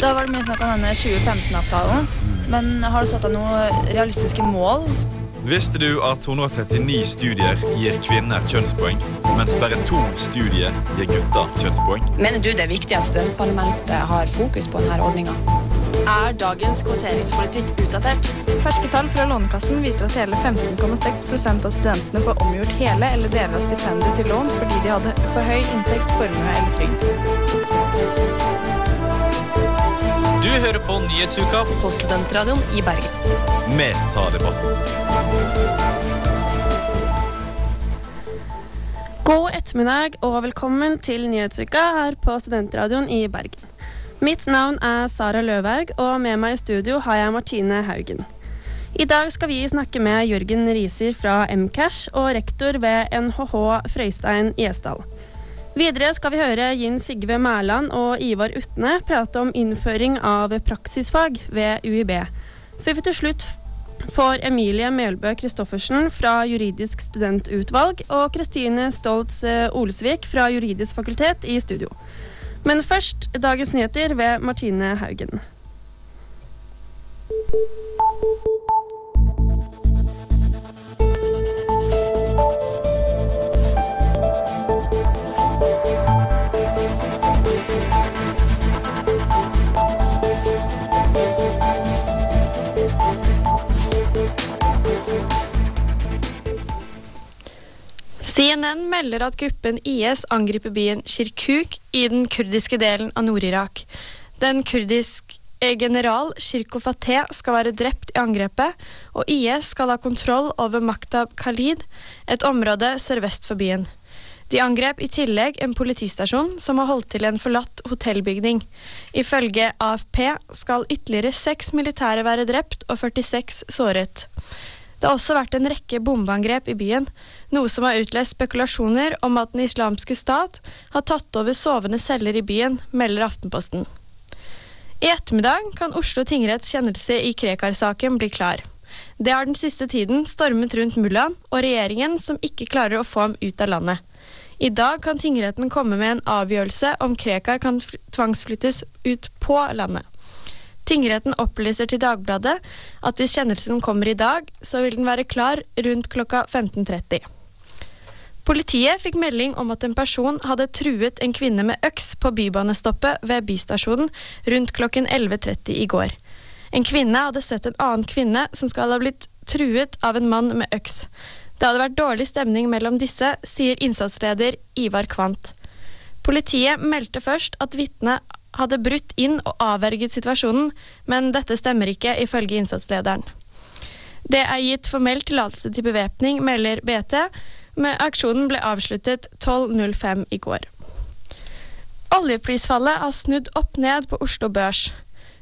Da var det mye snakk om denne 2015-avtalen. Men har du satt deg noen realistiske mål? Visste du at 139 studier gir kvinner kjønnspoeng, mens bare to studier gir gutter kjønnspoeng? Mener du det er viktig at studentparlamentet har fokus på denne ordninga? Er dagens kvoteringspolitikk utdatert? Ferske tall fra Lånekassen viser at hele 15,6% av studentene får omgjort hele eller deler av stipendet til lån fordi de hadde for høy inntekt, formue eller trygd. Du hører på Nyhetsuka På Studentradioen i Bergen. Med tar debatten. God ettermiddag og velkommen til Nyhetsuka her på Studentradioen i Bergen. Mitt navn er Sara Løvhaug, og med meg i studio har jeg Martine Haugen. I dag skal vi snakke med Jørgen Riser fra Mcash og rektor ved NHH Frøystein Gjesdal. Videre skal vi høre Jinn Sigve Mæland og Ivar Utne prate om innføring av praksisfag ved UiB. Før vi til slutt får Emilie Melbø Christoffersen fra Juridisk studentutvalg og Kristine Stoltz eh, Olsvik fra Juridisk fakultet i studio. Men først dagens nyheter ved Martine Haugen. CNN melder at gruppen IS angriper byen Kirkuk i den kurdiske delen av Nord-Irak. Den kurdiske general Shirko Fateh skal være drept i angrepet, og IS skal ha kontroll over Maktab Khalid, et område sørvest for byen. De angrep i tillegg en politistasjon som har holdt til en forlatt hotellbygning. Ifølge AFP skal ytterligere seks militære være drept og 46 såret. Det har også vært en rekke bombeangrep i byen, noe som har utløst spekulasjoner om at Den islamske stat har tatt over sovende celler i byen, melder Aftenposten. I ettermiddag kan Oslo tingretts kjennelse i Krekar-saken bli klar. Det har den siste tiden stormet rundt mullaen og regjeringen som ikke klarer å få ham ut av landet. I dag kan tingretten komme med en avgjørelse om Krekar kan tvangsflyttes ut på landet. Tingretten opplyser til Dagbladet at hvis kjennelsen kommer i dag, så vil den være klar rundt klokka 15.30. Politiet fikk melding om at en person hadde truet en kvinne med øks på bybanestoppet ved bystasjonen rundt klokken 11.30 i går. En kvinne hadde sett en annen kvinne som skal ha blitt truet av en mann med øks. Det hadde vært dårlig stemning mellom disse, sier innsatsleder Ivar Kvant. Politiet meldte først at vitnet hadde brutt inn og avverget situasjonen, men dette stemmer ikke, ifølge innsatslederen. Det er gitt formell tillatelse til bevæpning, melder BT, men aksjonen ble avsluttet 12.05 i går. Oljeprisfallet har snudd opp ned på Oslo Børs.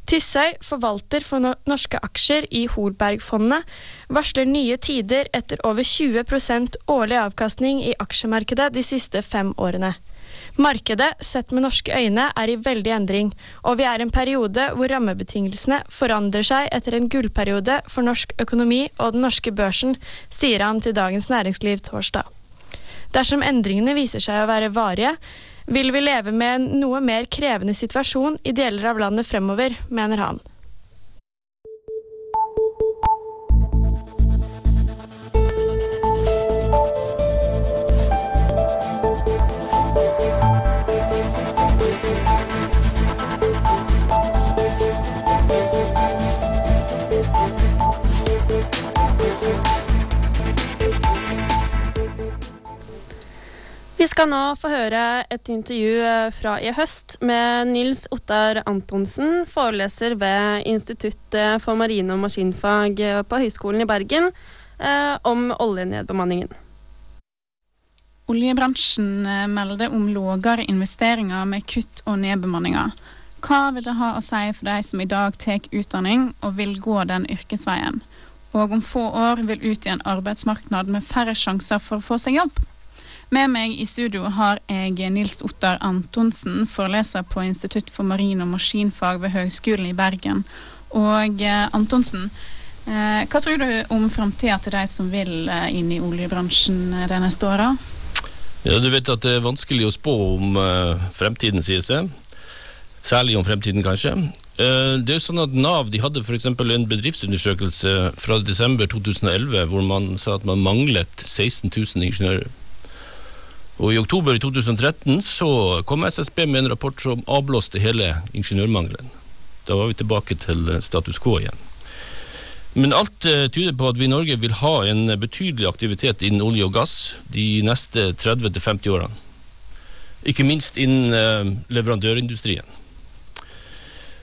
Tysøy, forvalter for norske aksjer i Holbergfondet, varsler nye tider etter over 20% årlig avkastning i aksjemarkedet de siste fem årene. Markedet, sett med norske øyne, er i veldig endring, og vi er i en periode hvor rammebetingelsene forandrer seg etter en gullperiode for norsk økonomi og den norske børsen, sier han til Dagens Næringsliv torsdag. Dersom endringene viser seg å være varige, vil vi leve med en noe mer krevende situasjon i deler av landet fremover, mener han. Vi skal nå få høre et intervju eh, fra i høst med Nils Ottar Antonsen, foreleser ved Instituttet for marine- og maskinfag eh, på Høgskolen i Bergen, eh, om oljenedbemanningen. Oljebransjen melder om lavere investeringer med kutt og nedbemanninger. Hva vil det ha å si for de som i dag tar utdanning og vil gå den yrkesveien, og om få år vil ut i en arbeidsmarked med færre sjanser for å få seg jobb? Med meg i studio har jeg Nils Ottar Antonsen, foreleser på Institutt for marin- og maskinfag ved Høgskolen i Bergen. Og eh, Antonsen, eh, hva tror du om framtida til de som vil eh, inn i oljebransjen de neste åra? Ja, du vet at det er vanskelig å spå om fremtiden, sies det. Særlig om fremtiden, kanskje. Det er jo sånn at Nav de hadde f.eks. en bedriftsundersøkelse fra desember 2011 hvor man sa at man manglet 16 000 ingeniører. Og I oktober i 2013 så kom SSB med en rapport som avblåste hele ingeniørmangelen. Da var vi tilbake til status quo igjen. Men alt eh, tyder på at vi i Norge vil ha en betydelig aktivitet innen olje og gass de neste 30-50 årene. Ikke minst innen eh, leverandørindustrien.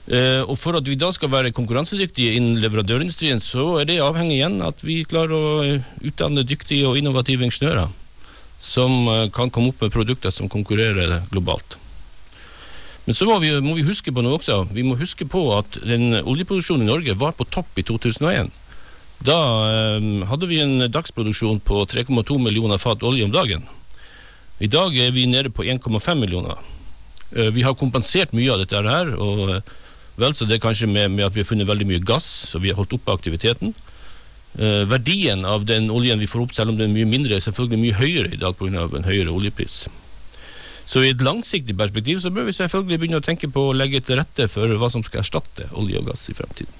Eh, og For at vi da skal være konkurransedyktige innen leverandørindustrien, så er det avhengig igjen at vi klarer å eh, utdanne dyktige og innovative ingeniører som eh, kan komme opp med produkter som konkurrerer globalt. Men så må vi, må vi huske på noe også. Vi må huske på at den oljeproduksjonen i Norge var på topp i 2001. Da eh, hadde vi en dagsproduksjon på 3,2 millioner fat olje om dagen. I dag er vi nede på 1,5 millioner. Eh, vi har kompensert mye av dette her, og eh, vel så det kanskje med, med at vi har funnet veldig mye gass, og vi har holdt oppe aktiviteten. Eh, verdien av den oljen vi får opp, selv om den er mye mindre, er selvfølgelig mye høyere i dag pga. en høyere oljepris. Så i et langsiktig perspektiv så bør vi selvfølgelig begynne å tenke på å legge til rette for hva som skal erstatte olje og gass i fremtiden.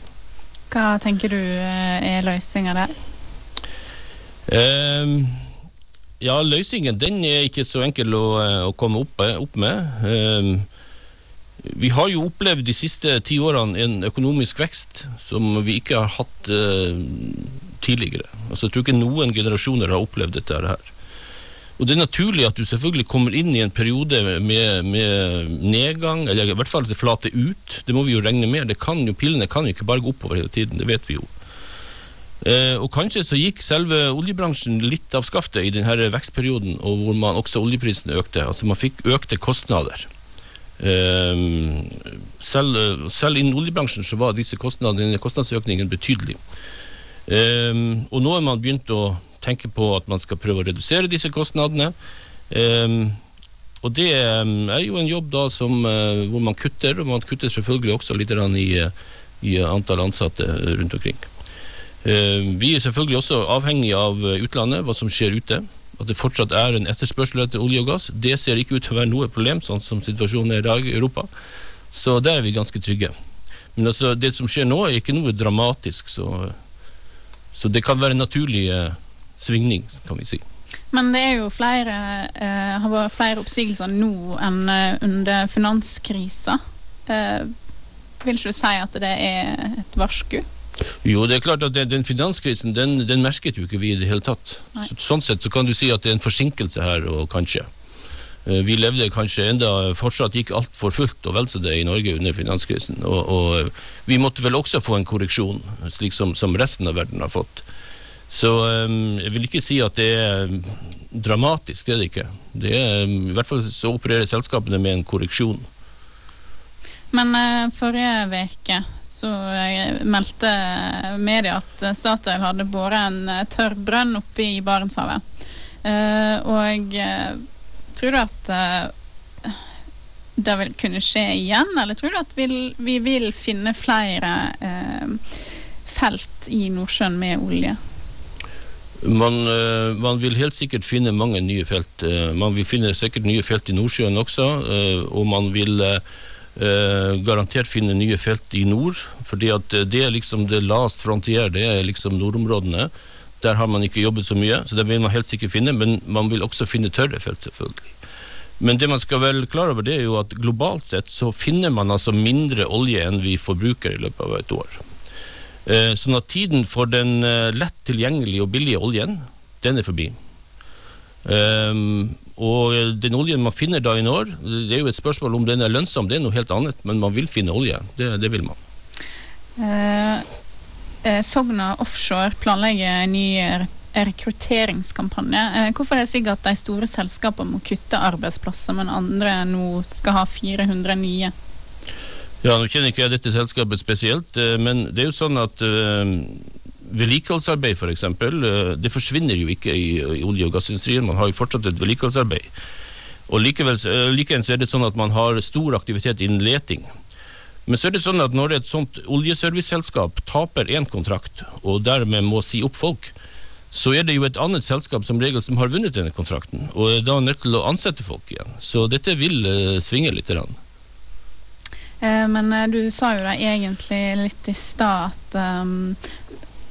Hva tenker du eh, er løsninga der? Um, ja, løsningen den er ikke så enkel å, eh, å komme opp, opp med. Um, vi har jo opplevd de siste ti årene en økonomisk vekst som vi ikke har hatt eh, tidligere. Altså, jeg tror ikke noen generasjoner har opplevd dette her. Og Det er naturlig at du selvfølgelig kommer inn i en periode med, med nedgang, eller i hvert fall at det flater ut. Det må vi jo regne med. Det kan jo, Pillene kan jo ikke bare gå oppover hele tiden, det vet vi jo. Eh, og Kanskje så gikk selve oljebransjen litt av skaftet i denne vekstperioden, og hvor man også oljeprisen økte. Altså Man fikk økte kostnader. Eh, selv, selv innen oljebransjen så var disse kostnadene, kostnadsøkningen betydelig. Eh, og nå har man begynt å tenke på at man skal prøve å redusere disse kostnadene. Um, og det er jo en jobb da som, uh, hvor man kutter, og man kutter selvfølgelig også litt i, i antall ansatte rundt omkring. Vi er selvfølgelig også avhengig av utlandet, hva som skjer ute. At det fortsatt er en etterspørsel etter olje og gass. Det ser ikke ut til å være noe problem, sånn som situasjonen er i dag i Europa. Så der er vi ganske trygge. Men altså, det som skjer nå, er ikke noe dramatisk, så, så det kan være en naturlig uh, svingning, kan vi si. Men det er jo flere, eh, har vært flere oppsigelser nå enn eh, under finanskrisa. Eh, vil ikke du si at det er et varsku? Jo, det er klart at den, den finanskrisen den, den, merket jo ikke vi i det hele tatt. Så, sånn sett så kan du si at det er en forsinkelse her, og kanskje. Eh, vi levde kanskje enda fortsatt gikk alt for fullt og vel så det i Norge under finanskrisen. Og, og, vi måtte vel også få en korreksjon, slik som, som resten av verden har fått. Så um, jeg vil ikke si at det er dramatisk, det er det ikke. Det er, I hvert fall så opererer selskapene med en korreksjon. Men uh, forrige uke så uh, meldte media at Statoil hadde båret en uh, tørr brønn oppe i Barentshavet. og tror du at det vil kunne skje igjen, eller tror du at vi, vi vil finne flere felt i Nordsjøen med olje? Man, eh, man, vil helt sikkert finne mange nye felt. Man vil finne sikkert nye felt i Nordsjøen også, og man vil garantert finne nye felt i nord. fordi at det er liksom det last frontier, det er liksom nordområdene. Der har man ikke jobbet så mye, så det vil man helt sikkert finne. Men man vil også finne tørre felt, selvfølgelig. Men det man skal være klar over, det er jo at globalt sett så finner man altså mindre olje enn vi forbruker i løpet av et år. Eh, sånn at tiden for den eh, lett tilgjengelige og billige oljen, den er forbi. Um, og den oljen man finner da i år, det er jo et spørsmål om den er lønnsom, det er noe helt annet, men man vil finne olje. Det, det vil man. Uh, Sogna Offshore planlegger en ny rekrutteringskampanje. Uh, hvorfor er det slik at de store selskapene må kutte arbeidsplasser, men andre nå skal ha 400 nye? Ja, Nå kjenner ikke jeg dette selskapet spesielt, eh, men det er jo sånn at uh, vedlikeholdsarbeid. For eksempel, det forsvinner jo ikke i, olje- og gassindustrien. Man har jo fortsatt et vedlikeholdsarbeid. Og likevel, likeens er det sånn at man har stor aktivitet innen leting. Men så er det sånn at når et sånt oljeserviceselskap taper én kontrakt, og dermed må si opp folk, så er det jo et annet selskap som regel som har vunnet denne kontrakten, og er da nødt til å ansette folk igjen. Så dette vil eh, svinge litt. Eh, men eh, du sa jo da egentlig litt i stad at um,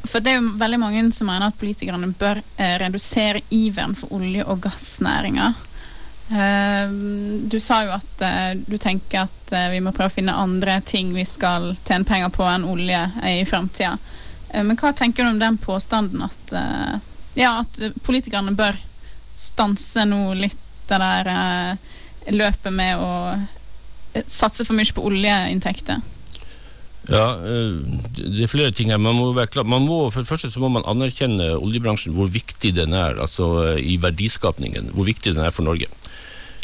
For det er jo veldig mange som mener at politikerne bør eh, redusere iveren for olje- og gassnæringa. Eh, du sa jo at eh, du tenker at eh, vi må prøve å finne andre ting vi skal tjene penger på enn olje i framtida. Eh, men hva tenker du om den påstanden at, eh, ja, at politikerne bør stanse nå litt det der eh, løpet med å satse for mye på oljeinntekter? Ja, det er flere ting her. Man må være klar. Man må, for det første så må man anerkjenne oljebransjen, hvor viktig den er altså i verdiskapningen. Hvor viktig den er for Norge.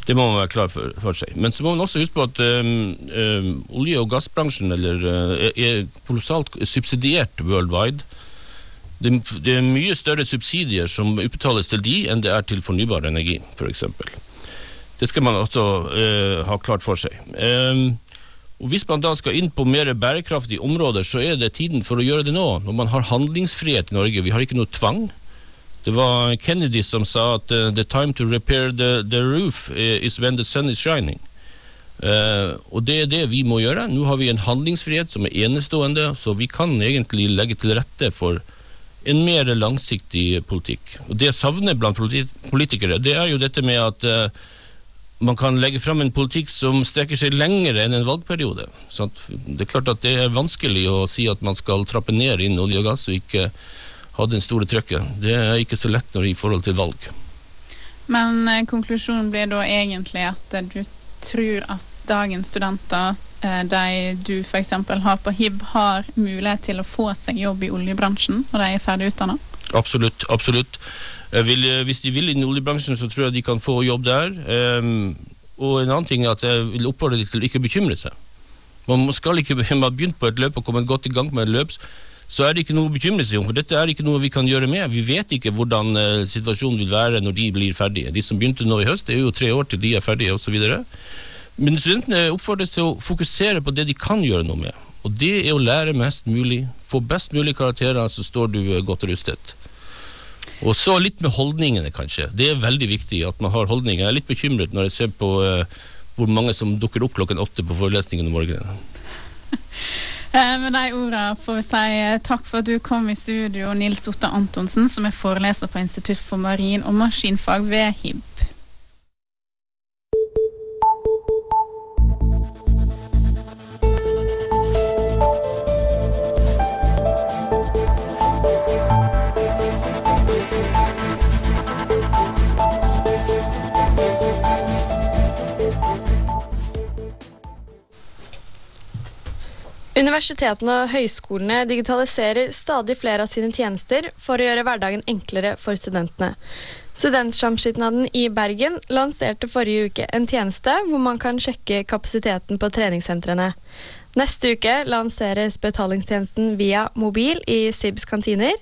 Det må man være klar for, for seg. Men så må man også huske på at um, um, olje- og gassbransjen eller, uh, er kolossalt subsidiert worldwide. Det, det er mye større subsidier som utbetales til de enn det er til fornybar energi, f.eks. Det skal man også uh, ha klart for seg. Um, og Hvis man da skal inn på mer bærekraftige områder, så er det tiden for å gjøre det nå. Når man har handlingsfrihet i Norge. Vi har ikke noe tvang. Det var Kennedy som sa at uh, the time to repair the, the roof is when the sun is shining. Uh, og det er det vi må gjøre. Nå har vi en handlingsfrihet som er enestående, så vi kan egentlig legge til rette for en mer langsiktig politikk. Og Det jeg savner blant politikere, det er jo dette med at uh, man kan legge fram en politikk som strekker seg lenger enn en valgperiode. Sant? Det er klart at det er vanskelig å si at man skal trappe ned innen olje og gass, og ikke ha den store trøkket. Det er ikke så lett når i forhold til valg. Men eh, konklusjonen blir da egentlig at eh, du tror at dagens studenter, eh, de du f.eks. har på HIB, har mulighet til å få seg jobb i oljebransjen når de er ferdig utdanna? Absolutt. absolutt. Vil, eh, hvis de vil inn i oljebransjen, så tror jeg de kan få jobb der. Um, og en annen ting er at jeg vil oppfordre dem til å ikke bekymre seg. Man skal ikke man har begynt på et løp og kommet godt i gang med et løp, så er det ikke noe å bekymre seg om, for dette er ikke noe vi kan gjøre med. Vi vet ikke hvordan uh, situasjonen vil være når de blir ferdige. De som begynte nå i høst, det er jo tre år til de er ferdige osv. Men studentene oppfordres til å fokusere på det de kan gjøre noe med. Og det er å lære mest mulig, få best mulig karakterer, så står du uh, godt rustet. Og så litt med holdningene, kanskje. Det er veldig viktig at man har holdninger. Jeg er litt bekymret når jeg ser på uh, hvor mange som dukker opp klokken åtte på forelesningen om morgenen. Eh, med de ordene får vi si takk for at du kom i studio, Nils Otta Antonsen, som er foreleser på Institutt for marin- og maskinfag ved HIB. Universitetene og høyskolene digitaliserer stadig flere av sine tjenester for å gjøre hverdagen enklere for studentene. Studentsamskipnaden i Bergen lanserte forrige uke en tjeneste hvor man kan sjekke kapasiteten på treningssentrene. Neste uke lanseres betalingstjenesten via mobil i SIBs kantiner.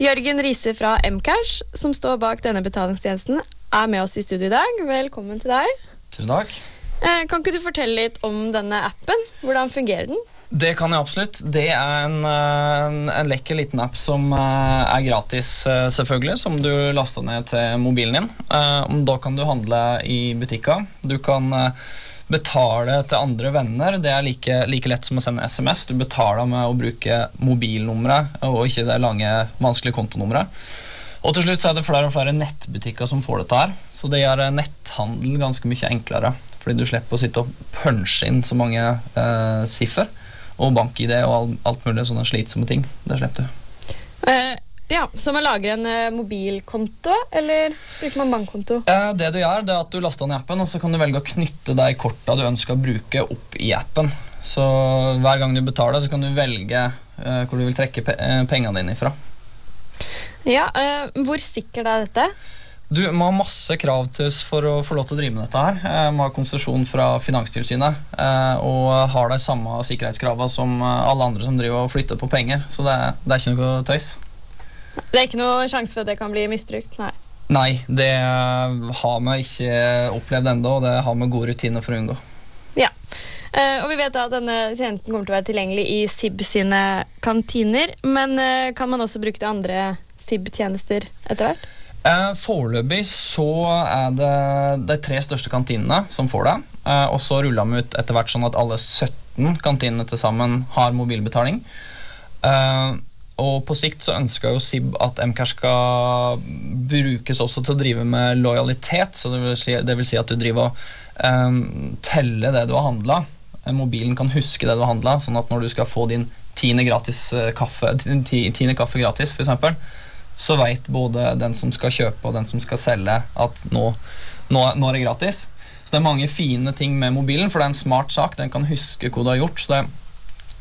Jørgen Riise fra Mcash, som står bak denne betalingstjenesten, er med oss i studio i dag. Velkommen til deg. Tusen takk. Eh, kan ikke du fortelle litt om denne appen? Hvordan fungerer den? Det kan jeg absolutt. Det er en, en, en lekker liten app som er gratis, selvfølgelig, som du laster ned til mobilen din. Da kan du handle i butikker. Du kan betale til andre venner. Det er like, like lett som å sende SMS. Du betaler med å bruke mobilnummeret og ikke det lange, vanskelige kontonummeret. Og til slutt så er det flere og flere nettbutikker som får dette her. Så det gjør netthandel ganske mye enklere. Fordi du slipper å sitte og punche inn så mange eh, siffer og bank-ID og alt mulig sånne slitsomme ting. Det slipper du. Uh, ja, Så man lager en uh, mobilkonto, eller bruker man bankkonto? Uh, det du gjør, det er at du laster ned appen, og så kan du velge å knytte de korta du ønsker å bruke, opp i appen. Så hver gang du betaler, så kan du velge hvor du vil trekke pe pengene dine ifra. Ja, Hvor sikkert er dette? Du må ha masse krav til oss for å få lov til å drive med dette. her. Jeg må ha konsesjon fra Finanstilsynet og har de samme sikkerhetskravene som alle andre som driver og flytter på penger. Så det det er ikke noe tøys. Det er ikke noe sjanse for at det kan bli misbrukt? Nei. Nei, det har vi ikke opplevd ennå, og det har vi gode rutiner for å unngå. Ja. Og vi vet da at denne tjenesten kommer til å være tilgjengelig i SIB sine kantiner. Men kan man også bruke det andre SIB-tjenester etter hvert? Eh, Foreløpig så er det de tre største kantinene som får det. Eh, og så ruller de ut etter hvert sånn at alle 17 kantinene til sammen har mobilbetaling. Eh, og på sikt så ønsker jo SIB at Mcash skal brukes også til å drive med lojalitet. Så det vil si, det vil si at du driver og eh, teller det du har handla. Mobilen kan huske det du har handla, sånn at når du skal få din tiende, gratis eh, kaffe, tiende kaffe gratis, f.eks., så veit både den som skal kjøpe og den som skal selge, at nå, nå, nå er det gratis. Så det er mange fine ting med mobilen, for det er en smart sak. Den kan huske hva du har gjort. Så det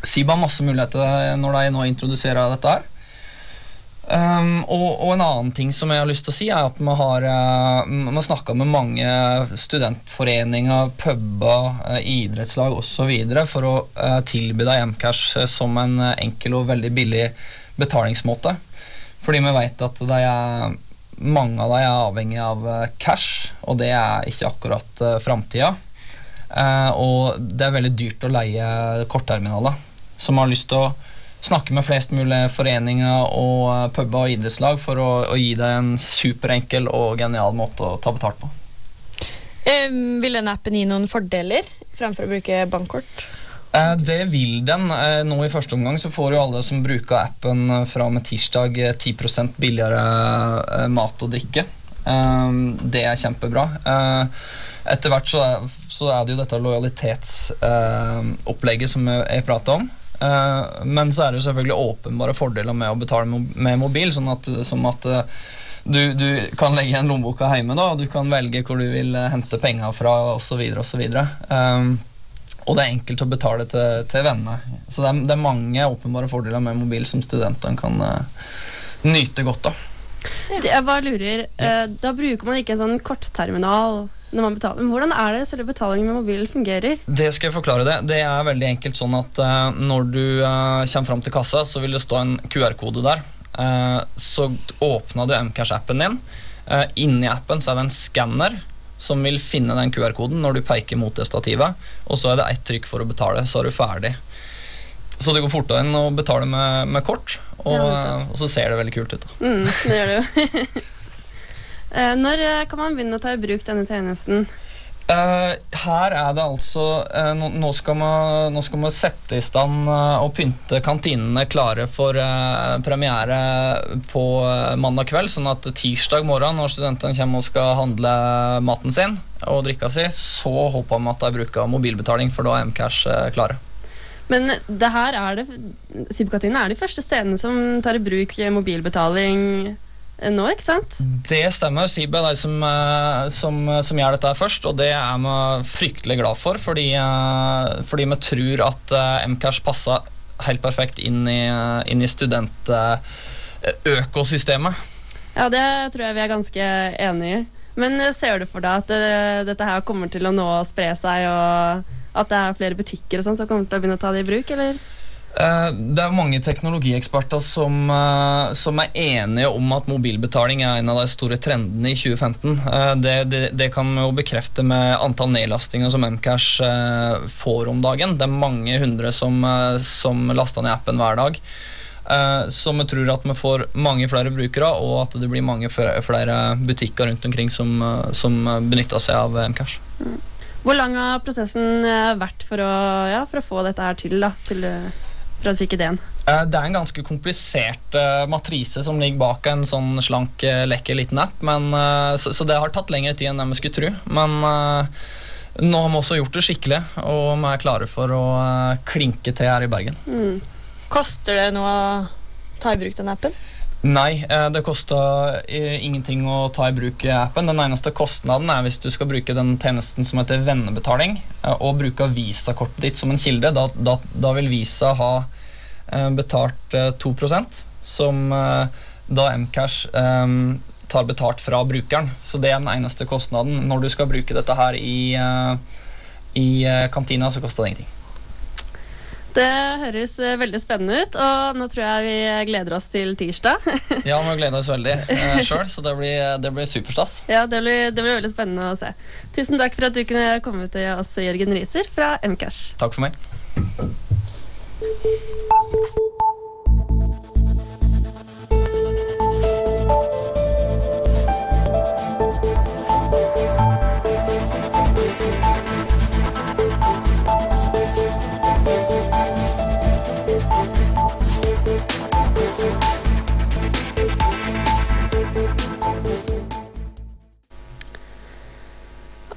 sier har masse muligheter når de nå introduserer dette her. Um, og, og en annen ting som jeg har lyst til å si, er at vi har, uh, snakka med mange studentforeninger, puber, uh, idrettslag osv. for å uh, tilby deg Mcash eh, som en enkel og veldig billig betalingsmåte. Fordi vi vet at er, mange av dem er avhengig av uh, cash, og det er ikke akkurat uh, framtida. Eh, og det er veldig dyrt å leie kortterminaler. Som har lyst til å snakke med flest mulig foreninger og eh, puber og idrettslag for å, å gi deg en superenkel og genial måte å ta betalt på. Um, vil den appen gi noen fordeler fremfor å bruke bankkort? Eh, Det vil den. Eh, Nå i første omgang så får jo alle som bruker appen eh, fra og med tirsdag eh, 10 billigere mat og drikke. Det er kjempebra. Etter hvert så er, det jo dette lojalitetsopplegget som jeg, prater om. Men så er det jo selvfølgelig åpenbare fordeler med å betale med mobil, sånn at, som at du, du kan legge igjen lommeboka hjemme, da, og du kan velge hvor du vil hente penger fra, osv. osv. Um, og det er enkelt å betale til, til vennene. Så det er, det er mange åpenbare fordeler med mobil som studentene kan uh, nyte godt av. Det- Jeg bare lurer, uh, Da bruker man ikke en sånn kortterminal når man betaler. Men hvordan er det selve betalingen med mobilen fungerer? Det skal jeg forklare det. Det er veldig enkelt sånn at uh, når du kommer fram til kassa, så vil det stå en QR-kode der. Eh, så åpner du Mcash-appen din. Eh, inni appen så er det en skanner som vil finne den QR-koden når du peker mot det stativet. Og så er det ett trykk for å betale, så er du ferdig. Så det går fortere enn å betale med, med kort, og, Ja, og så ser det veldig kult ut. da. Mm, det gjør det jo. Eh, Når kan man begynne å ta i bruk denne tjenesten? Eh, her er det altså uh, nå, nå, skal man, nå skal man sette i stand uh, og pynte kantinene klare for premiere på mandag kveld. Sånn at tirsdag morgen, når studentene kommer og skal handle maten sin og drikka si, så håper vi at de bruker mobilbetaling, for da er Mcash klare. Men det her er det er de første stedene som tar i bruk mobilbetaling nå, ikke sant? Det stemmer. Sib er som, eh, som, som gjør dette først, og det er vi fryktelig glad for, fordi, eh, fordi vi tror at eh, Mcash passer helt perfekt inn i, eh, inn i studentøkosystemet. Ja, det tror jeg vi er ganske enig i. Men eh, ser du for deg at det, dette her kommer til å nå spre seg, og at det er flere butikker og sånn som kommer til å begynne å ta det i bruk, eller? Eh, Det er mange teknologieksperter som, eh, som er enige om at mobilbetaling er en av de store trendene i 2015. Eh, Det, det, det kan vi jo bekrefte med antall nedlastinger som Mcash får om dagen. Det er mange hundre som, som laster ned appen hver dag. Så vi tror at vi får mange flere brukere, og at det blir mange flere butikker rundt omkring som, som benytter seg av Mcash. Hvor lang har prosessen vært for å, ja, for å få dette her til, da? Til, fikk ideen? Eh, Det er en ganske komplisert eh, matrise som ligger bak en sånn slank, eh, lekker liten app. Men, så, så det har tatt lengre tid enn det vi skulle tro. Men nå har vi også gjort det skikkelig, og vi er klare for å klinke til her i Bergen. Mm. Koster det noe å ta i bruk den appen? Nei, eh, det koster eh, ingenting å ta i bruk appen. Den eneste kostnaden er hvis du skal bruke den tjenesten som heter vennebetaling, eh, og bruke Visa-kortet ditt som en kilde. Da, da, da vil Visa ha betalt eh, 2 som da Mcash um, tar betalt fra brukeren. Så det er den eneste kostnaden. Når du skal bruke dette her i, i kantina, så koster det ingenting. Det høres eh, veldig spennende ut, og nå tror jeg vi gleder oss til tirsdag. Ja, vi gleder oss veldig eh, sjøl, så det blir, det blir superstas. ja, det blir, det blir veldig spennende å se. Tusen takk for at du kunne komme til oss, Jørgen Riiser fra Mcash. Takk for meg.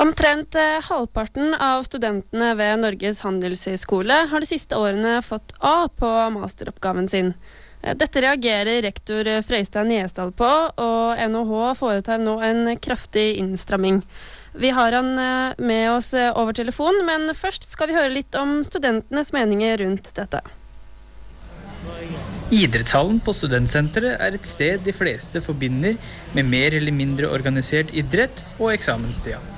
Omtrent eh, halvparten av studentene ved Norges handelshøyskole har de siste årene fått A på masteroppgaven sin. Eh, Dette reagerer rektor Frøystad Niesdal på, og NHH foretar nå en kraftig innstramming. Vi har han eh, med oss over telefon, men først skal vi høre litt om studentenes meninger rundt dette. Idrettshallen på studentsenteret er et sted de fleste forbinder med mer eller mindre organisert idrett og eksamenstida.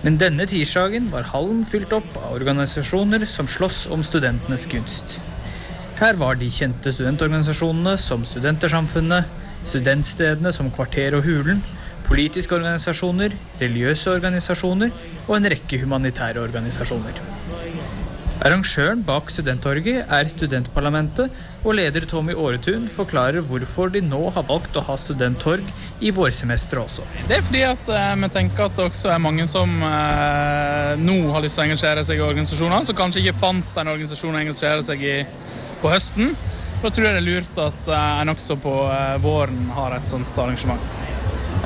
Men denne tirsdagen var hallen fylt opp av organisasjoner som slåss om studentenes gunst. Her var de kjente studentorganisasjonene som Studentersamfunnet, studentstedene som Kvarter og Hulen, politiske organisasjoner, religiøse organisasjoner og en rekke humanitære organisasjoner. Arrangøren bak Studenttorget er Studentparlamentet, og leder Tommy Åretun forklarer hvorfor de nå har valgt å ha studenttorg i vårsemesteret også. Det er fordi at eh, vi tenker at det også er mange som eh, nå har lyst til å engasjere seg i organisasjoner, som kanskje ikke fant en organisasjon å engasjere seg i på høsten. Da tror jeg det er lurt at eh, en også på våren har et sånt arrangement.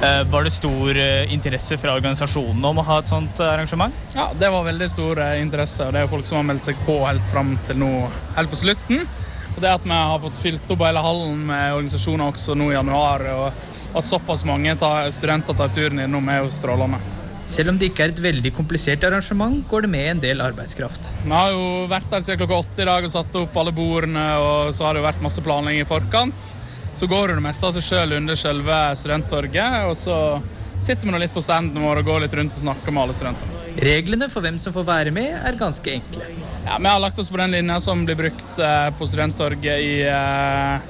Eh, Var det stor eh, interesse fra organisasjonene om å ha et sånt eh, arrangement? Ja, det var veldig stor interesse, og det er jo folk som har meldt seg på helt fram til nå, helt på slutten. Og det at vi har fått fylt opp hele hallen med organisasjoner også nå i januar, og at såpass mange tar, studenter tar turen innom, er jo strålende. Selv om det ikke er et veldig komplisert arrangement, går det med en del arbeidskraft. Vi har jo vært der siden klokka åtte i dag og satt opp alle bordene, og så har det jo vært masse planlegging i forkant. Så går du det meste av seg sjøl under selve studenttorget, og så sitter vi nå litt på standen vår og går litt rundt og snakker med alle studentene. Reglene for hvem som får være med, er ganske enkle. Ja, Vi har lagt oss på den linja som blir brukt eh, på studenttorget i, eh,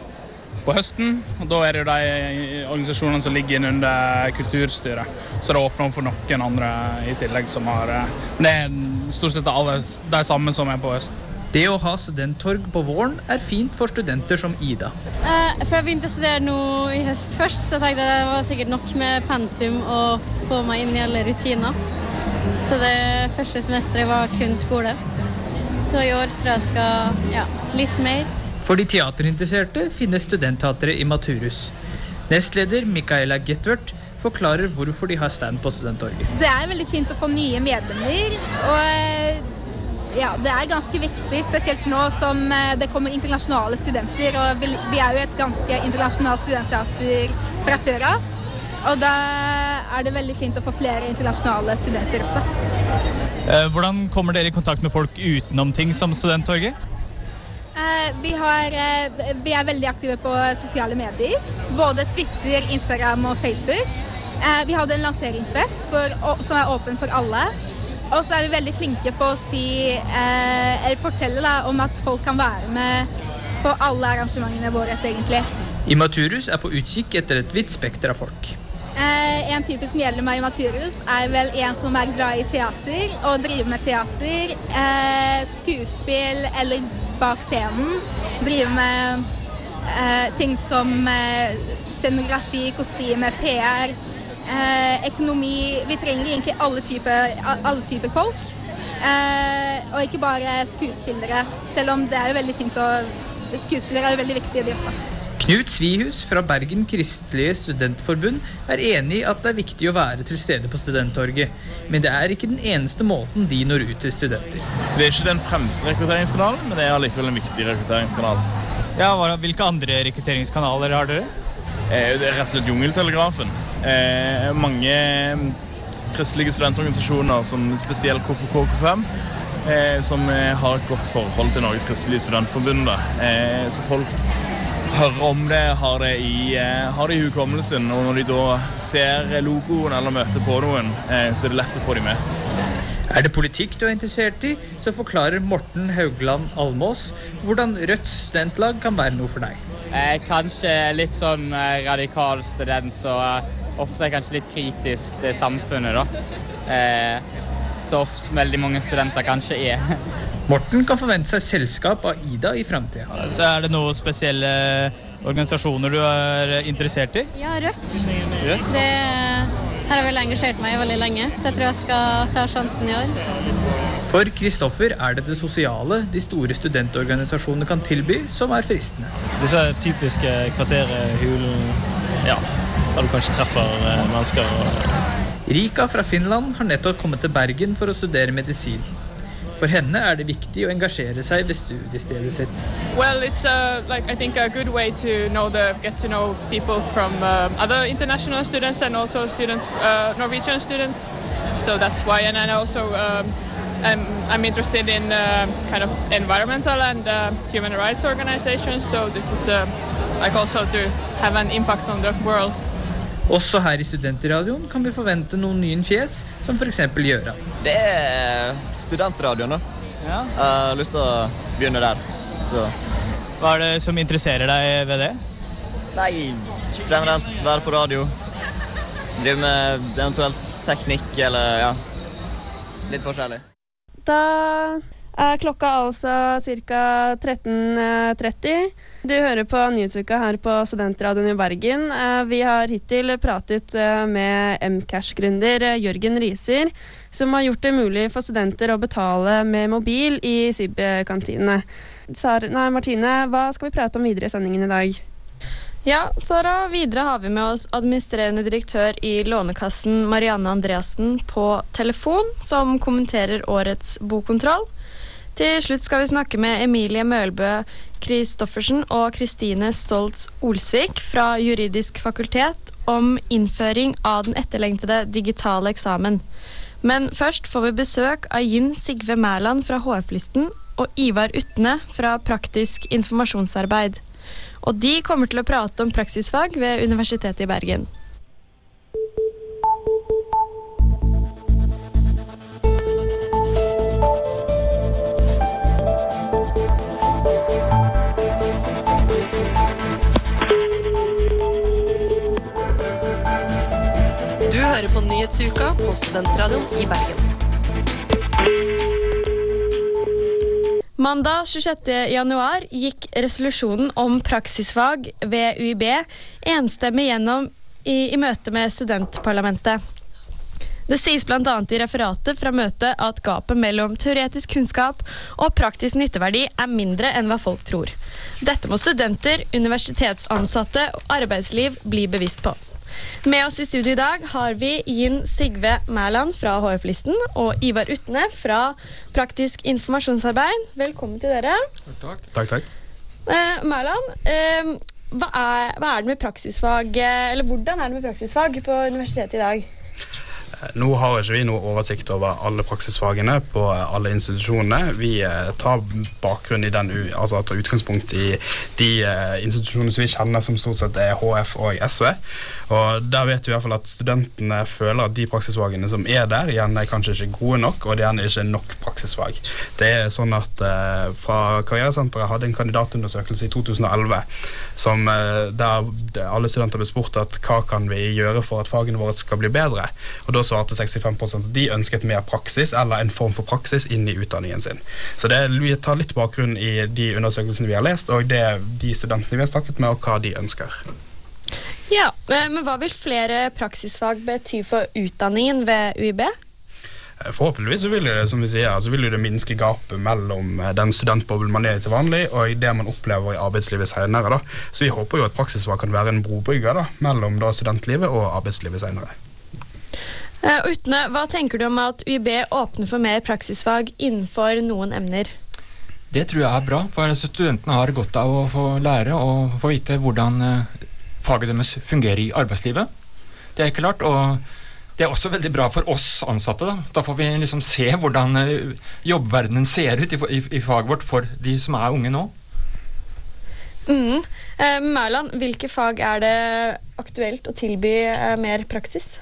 på høsten. og Da er det jo de organisasjonene som ligger inn under Kulturstyret. Så det åpner opp for noen andre i tillegg som har eh, Men det er stort sett alle de samme som er på høsten. Det å ha studenttorg på våren er fint for studenter som Ida. Eh, for jeg begynte å studere nå i høst først, så jeg tenkte det var sikkert nok med pensum å få meg inn i alle rutiner. Så det første semesteret var kun skole. Så i år tror jeg jeg skal ja, litt mer. For de teaterinteresserte finnes studentteatret i Maturus. Nestleder Micaela Getwert forklarer hvorfor de har stand på studenttorget. Det er veldig fint å få nye medlemmer. Og eh, ja, det er ganske viktig, spesielt nå som eh, det kommer internasjonale studenter. Og vi vi er jo et ganske internasjonalt studentteater fra før av. Og da er det veldig fint å få flere internasjonale studenter også. Eh, Hvordan kommer dere i kontakt med folk utenom ting som Studenttorget? Eh, Vi, har, vi er veldig aktive på sosiale medier. Både Twitter, Instagram og Facebook. Vi hadde en lanseringsfest for, som er åpen for alle. Og så er vi veldig flinke på å si, eh, eller fortelle da, om at folk kan være med på alle arrangementene våre, egentlig. Imaturus er på utkikk etter et vidt spekter av folk. Eh, en type som gjelder meg i Maturus, er vel en som er glad i teater og driver med teater. Eh, skuespill eller bak scenen. Driver med eh, ting som eh, scenografi, kostyme, PR, eh, økonomi. Vi trenger egentlig alle typer, alle typer folk. Eh, og ikke bare skuespillere, selv om det er jo veldig fint å Skuespillere er jo veldig viktige, de også. Knut Svihus fra Bergen Kristelige Studentforbund er enig i at det er viktig å være til stede på studenttorget, men det er ikke den eneste måten de når ut til studenter. Så Det er ikke den fremste rekrutteringskanalen, men det er allikevel en viktig rekrutteringskanal. Ja, hva- Hvilke andre rekrutteringskanaler har dere? Eh, Det er rett og slett Jungeltelegrafen. Eh, Mange mm, kristelige studentorganisasjoner, som spesielt KFK KFM, eh, som eh, har et godt forhold til Norges kristelige studentforbund. Eh, Så folk hører om det, har det i, eh, har i hukommelsen, og når de da ser logoen eller møter på noen, eh, så er det lett å få dem med. Er det politikk du er interessert i, så forklarer Morten Haugland Almås hvordan Rødts studentlag kan være noe for deg. Eh, kanskje litt sånn eh, radikal student, så eh, ofte er jeg kanskje litt kritisk til samfunnet, da. Eh, så ofte veldig mange studenter kanskje er. Morten kan forvente seg selskap av Ida i framtida. Så er det noen spesielle organisasjoner du er interessert i? Ja, Rødt. Rødt? Det her har jeg vel engasjert meg veldig lenge, så jeg tror jeg skal ta sjansen i år. For Kristoffer er det det sosiale de store studentorganisasjonene kan tilby, som er fristende. Disse typiske kvarteret, hulen, ja, der du kanskje treffer eh, mennesker og Rika fra Finland har nettopp kommet til Bergen for å studere medisin. For henne er det viktig å engasjere seg ved studiestedet sitt. Well, it's uh, like I think a good way to know the get to know people from uh, other international students and also students, uh, Norwegian students. So that's why, and then also um, I'm, I'm interested in uh, kind of environmental and uh, human rights organizations. So this is uh, like also to have an impact on the world. Også her i Studentradioen kan vi forvente noen nye fjes, som f.eks. Gjøran. Det er studentradioen, da. Ja. Jeg har lyst til å begynne der. Så Hva er det som interesserer deg ved det? Nei, generelt være på radio. Drive med eventuelt teknikk eller ja. Litt forskjellig. Da er klokka altså ca. 13.30. Du hører på Nyhetsuka her på Studentradioen i Bergen. Eh, Vi har hittil pratet eh, med Mcash-gründer eh, Jørgen Riser, som har gjort det mulig for studenter å betale med mobil i SIB-kantinene. Martine, hva skal vi prate om videre i sendingen i dag? Ja, Sara, videre har vi med oss administrerende direktør i Lånekassen Marianne Andreassen på telefon, som kommenterer årets bokkontroll. Til slutt skal vi snakke med Emilie Mølbø Christoffersen og Kristine Stoltz Olsvik fra Juridisk fakultet om innføring av den etterlengtede digitale eksamen. Men først får vi besøk av Jinn Sigve Mæland fra HF-listen og Ivar Utne fra Praktisk informasjonsarbeid. Og de kommer til å prate om praksisfag ved Universitetet i Bergen. Du hører på Nyhetsuka på Studentradioen i Bergen. Mandag 26. januar gikk resolusjonen om praksisfag ved UiB enstemmig gjennom i, i møte med studentparlamentet. Det sies bl.a. i referatet fra møtet at gapet mellom teoretisk kunnskap og praktisk nytteverdi er mindre enn hva folk tror. Dette må studenter, universitetsansatte og arbeidsliv bli bevisst på. Med oss i studio i dag har vi Jinn Sigve Mæland fra HF-listen og Ivar Utne fra Praktisk informasjonsarbeid. Velkommen til dere. Takk, takk. Eh, Mæland, eh, hva, er, hva er det med praksisfag, eh, eller hvordan er det med praksisfag på universitetet i dag? Nå har ikke vi noe oversikt over alle praksisfagene på alle institusjonene. Vi eh, tar bakgrunn i den, altså tar utgangspunkt i de eh, institusjonene som vi kjenner som stort sett er HF og SV. Og der vet vi i hvert fall at studentene føler at de praksisfagene som er der, gjerne er kanskje ikke gode nok, og det er ikke nok praksisfag. Det er sånn at eh, fra Karrieresenteret hadde en kandidatundersøkelse i 2011 som, eh, der alle studenter ble spurt at hva kan vi gjøre for at fagene våre skal bli bedre. Og da svarte 65 at de ønsket mer praksis eller en form for praksis inn i utdanningen sin. Så det, vi tar litt bakgrunn i de undersøkelsene vi har lest, og det de studentene vi har snakket med, og hva de ønsker. Ja, eh, men Hva vil flere praksisfag bety for utdanningen ved UiB? Eh, Forhåpentligvis vil det som vi sier, så vil det minske gapet mellom eh, den studentboblen man er i til vanlig, og det man opplever i arbeidslivet senere. Da. Så vi håper jo at praksisfag kan være en brobrygger da, mellom da, studentlivet og arbeidslivet senere. Og Utne, hva tenker du om at UiB åpner for mer praksisfag innenfor noen emner? Det tror jeg er bra, for studentene har godt av å få lære og få vite hvordan eh, faget deres fungerer i arbeidslivet. Det er klart, og det er også veldig bra for oss ansatte. Da, da får vi liksom se hvordan eh, jobbverdenen ser ut i, i, i faget vårt for de som er unge nå. Mm. Eh, Mæland, hvilke fag er det aktuelt å tilby eh, mer praksis?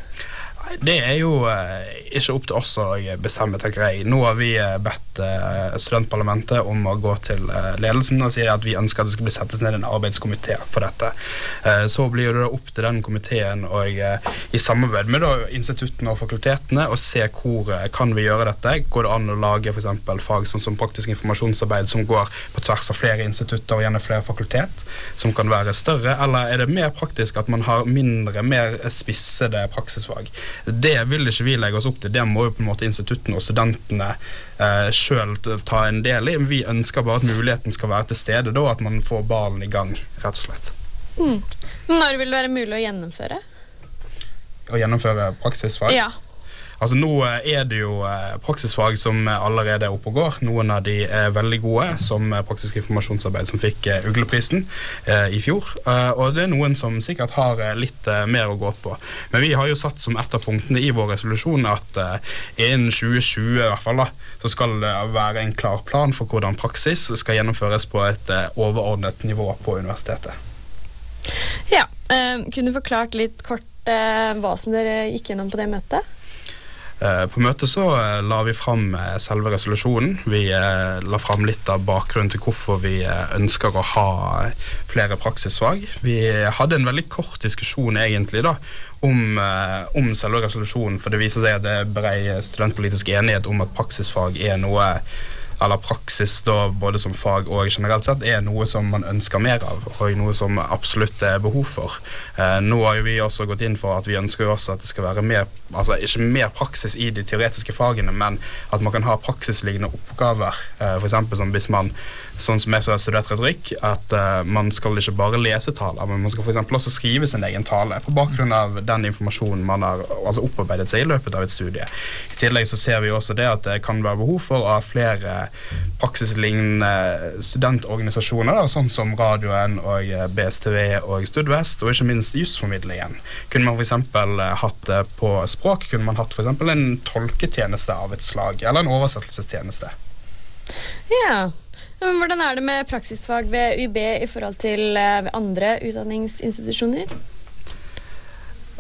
Det er jo eh, ikke opp til oss å bestemme, tenker jeg. Nå har vi eh, bedt eh, studentparlamentet om å gå til ledelsen og si at vi ønsker at det skal bli settes ned en arbeidskomité for dette. Så blir det opp til den komiteen og i samarbeid med instituttene og fakultetene å se hvor kan vi gjøre dette. Går det an å lage f.eks. fag sånn som praktisk informasjonsarbeid som går på tvers av flere institutter og gjerne flere fakultet, som kan være større, eller er det mer praktisk at man har mindre, mer spissede praksisfag? Det vil ikke vi legge oss opp til, det må jo på en måte instituttene og studentene eh, sjøl ta en del i. Vi ønsker bare at muligheten skal være til stede, da at man får ballen i gang, rett og slett. Mm. Når vil det være mulig å gjennomføre? å gjennomføre praksisfag? Ja. Altså Nå eh, er det jo eh, praksisfag som eh, allerede er oppe og går. Noen av de er veldig gode, som praktisk informasjonsarbeid, som fikk Ugleprisen i fjor. Og det er noen som sikkert har litt mer å gå på. Men vi har jo satt som et av punktene i vår resolusjon at innen 2020 i hvert fall da, så skal det være en klar plan for hvordan praksis skal gjennomføres på et overordnet nivå på universitetet. Ja, Kunne du forklart litt kort hva som dere gikk gjennom på det møtet? Eh, På møtet så eh, la vi fram eh, selve resolusjonen. Vi la fram litt av bakgrunnen til hvorfor vi ønsker å ha flere praksisfag. Vi hadde en veldig kort diskusjon egentlig da, om, om selve resolusjonen, for det viser seg at det er bred studentpolitisk enighet om at praksisfag er noe eller praksis da, både som fag og generelt sett, er noe som man ønsker mer av, og noe som absolutt er behov for. Eh, nå har jo vi også gått inn for at vi ønsker jo også at det skal være mer, altså ikke mer praksis i de teoretiske fagene, men at man kan ha praksislignende oppgaver. Eh, eksempel som hvis man, sånn som jeg som har studert retorikk, at eh, man skal ikke bare lese taler, men man skal eksempel også skrive sin egen tale på bakgrunn av den informasjonen man har altså opparbeidet seg i løpet av et studie. I tillegg så ser vi også det at det kan være behov for å ha flere praksislignende studentorganisasjoner, da, sånn som radioen og eh, BSTV og Studvest, og ikke minst jusformidlingen. Kunne man f.eks. hatt det på språk, kunne man hatt eksempel en tolketjeneste av et slag, eller en oversettelsestjeneste. Ja. Men hvordan er det med praksisfag ved UiB i forhold til eh, andre utdanningsinstitusjoner?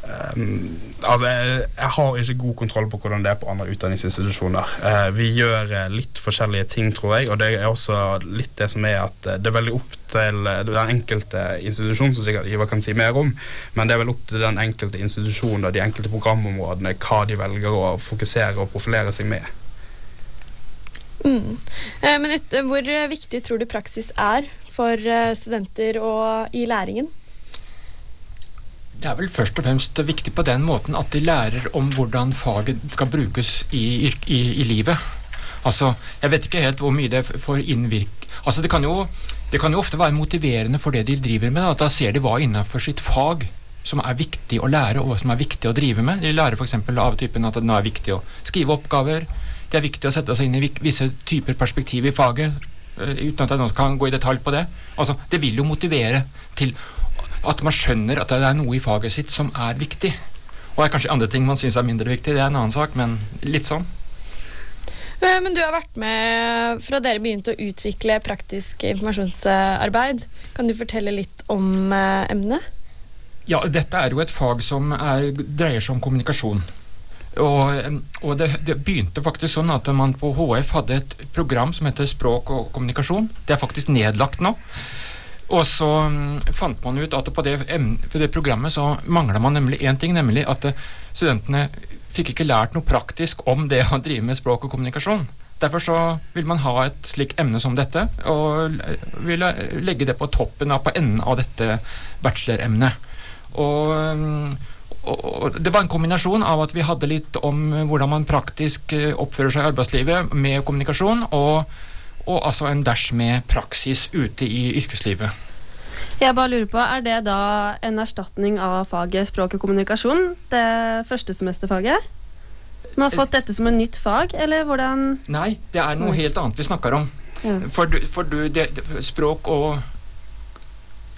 Um, altså, jeg, jeg har ikke god kontroll på hvordan det er på andre utdanningsinstitusjoner. Uh, vi gjør eh, litt forskjellige ting, tror jeg, og det er også litt det som er at det er veldig opp til den enkelte institusjon, som sikkert Ivar kan si mer om, men det er vel opp til den enkelte institusjon og de enkelte programområdene hva de velger å fokusere og profilere seg med. Mm. Men ut, hvor viktig tror du praksis er for studenter og i læringen? Det er vel først og fremst viktig på den måten at de lærer om hvordan faget skal brukes i, i, i livet. Altså, Jeg vet ikke helt hvor mye det får innvirke Altså, det kan, jo, det kan jo ofte være motiverende for det de driver med. At da ser de hva innenfor sitt fag som er viktig å lære, og som er viktig å drive med. De lærer f.eks. av typen at det nå er viktig å skrive oppgaver. Det er viktig å sette seg inn i visse typer perspektiv i faget, eh, uten at jeg nå kan gå i detalj på det. Altså, Det vil jo motivere til at man skjønner at det er noe i faget sitt som er viktig. Og det er kanskje andre ting man syns er mindre viktig, det er en annen sak, men litt sånn. Eh, Men du har vært med fra dere begynte å utvikle praktisk informasjonsarbeid. Kan du fortelle litt om eh, emnet? Ja, dette er jo et fag som er, dreier seg om kommunikasjon. Og, og det, det begynte faktisk sånn at man på HF hadde et program som heter Språk og kommunikasjon. Det er faktisk nedlagt nå. Og så mm, fant man ut at på det, på det programmet så mangla man nemlig én ting, nemlig at eh, studentene fikk ikke lært noe praktisk om det å drive med språk og kommunikasjon. Derfor så vil man ha et slikt emne som dette, og vil eh, legge det på toppen av på enden av dette bacheloremnet. Og, mm, og, og det var en kombinasjon av at vi hadde litt om hvordan man praktisk eh, oppfører seg i arbeidslivet med kommunikasjon, og, og altså en dash med praksis ute i yrkeslivet. Jeg bare lurer på, Er det da en erstatning av faget språk og kommunikasjon? Det førstesemesterfaget? Man har fått dette som en nytt fag, eller hvordan Nei, det er noe helt annet vi snakker om. Ja. For, du, for du, det, språk og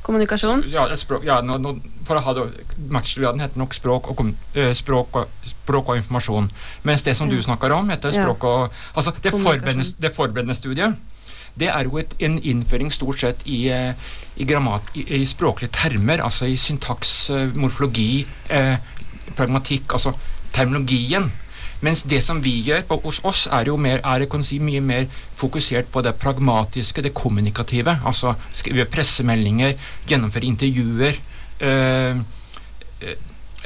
Kommunikasjon? Ja, språk, ja nå, nå, for å ha det Bachelorgraden heter nok språk og, eh, språk, og, språk og informasjon. Mens det som du snakker om, heter språk og Altså, det forberedende, det forberedende studiet, det er jo et, en innføring stort sett i, eh, i, grammat, i, i språklige termer, altså i syntaks, eh, morfologi, eh, pragmatikk, altså terminologien. Mens det som vi gjør på, hos oss, er jo mer, er, si, mye mer fokusert på det pragmatiske, det kommunikative. Altså skrive pressemeldinger, gjennomføre intervjuer. øh, øh,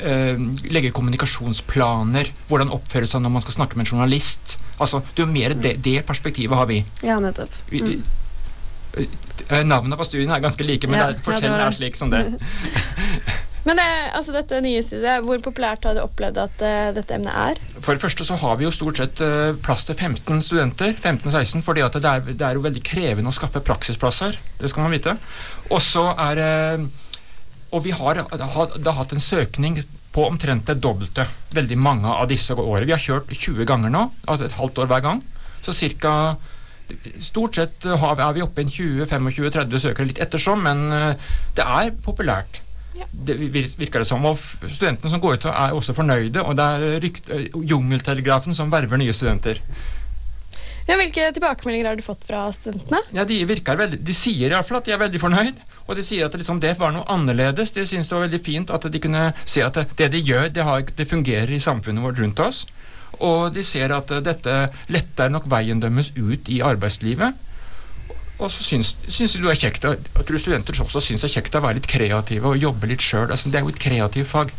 øh, legge kommunikasjonsplaner, hvordan oppføre seg når man skal snakke med en journalist. Altså, det er mer det, det perspektivet har vi. Ja, nettopp. Mm. Navnene på studiene er ganske like, men Ja, det er, ja, er slik som det. Men eh, altså dette nye studiet, hvor populært har du opplevd at eh, dette emnet er? For det første så har vi jo stort sett eh, plass til 15 studenter, 15-16, fordi at det er, det er jo veldig krevende å skaffe praksisplasser. Det skal man vite. Og så er eh, Og vi har, har, har hatt en søkning på omtrent det dobbelte veldig mange av disse årene. Vi har kjørt 20 ganger nå, altså et halvt år hver gang. Så cirka Stort sett er vi oppe i 20-25-30 søkere litt ettersom, men eh, det er populært. Det virker det som. Og studentene som går ut, er også fornøyde, og det er rykt, eh, jungeltelegrafen som verver nye studenter. Ja, hvilke tilbakemeldinger har du fått fra studentene? Ja, De virker veldig, de sier i hvert fall at de er veldig fornøyd. Og de sier at det, liksom, det var noe annerledes. De syns det var veldig fint at de kunne se at det, det de gjør, det, har, det fungerer i samfunnet vårt rundt oss. Og de ser at eh, dette letter nok veien deres ut i arbeidslivet. Og så syns, syns de det er kjekt, jeg tror studenter også syns det er kjekt å være litt kreative og jobbe litt sjøl. Altså, det er jo et kreativt fag.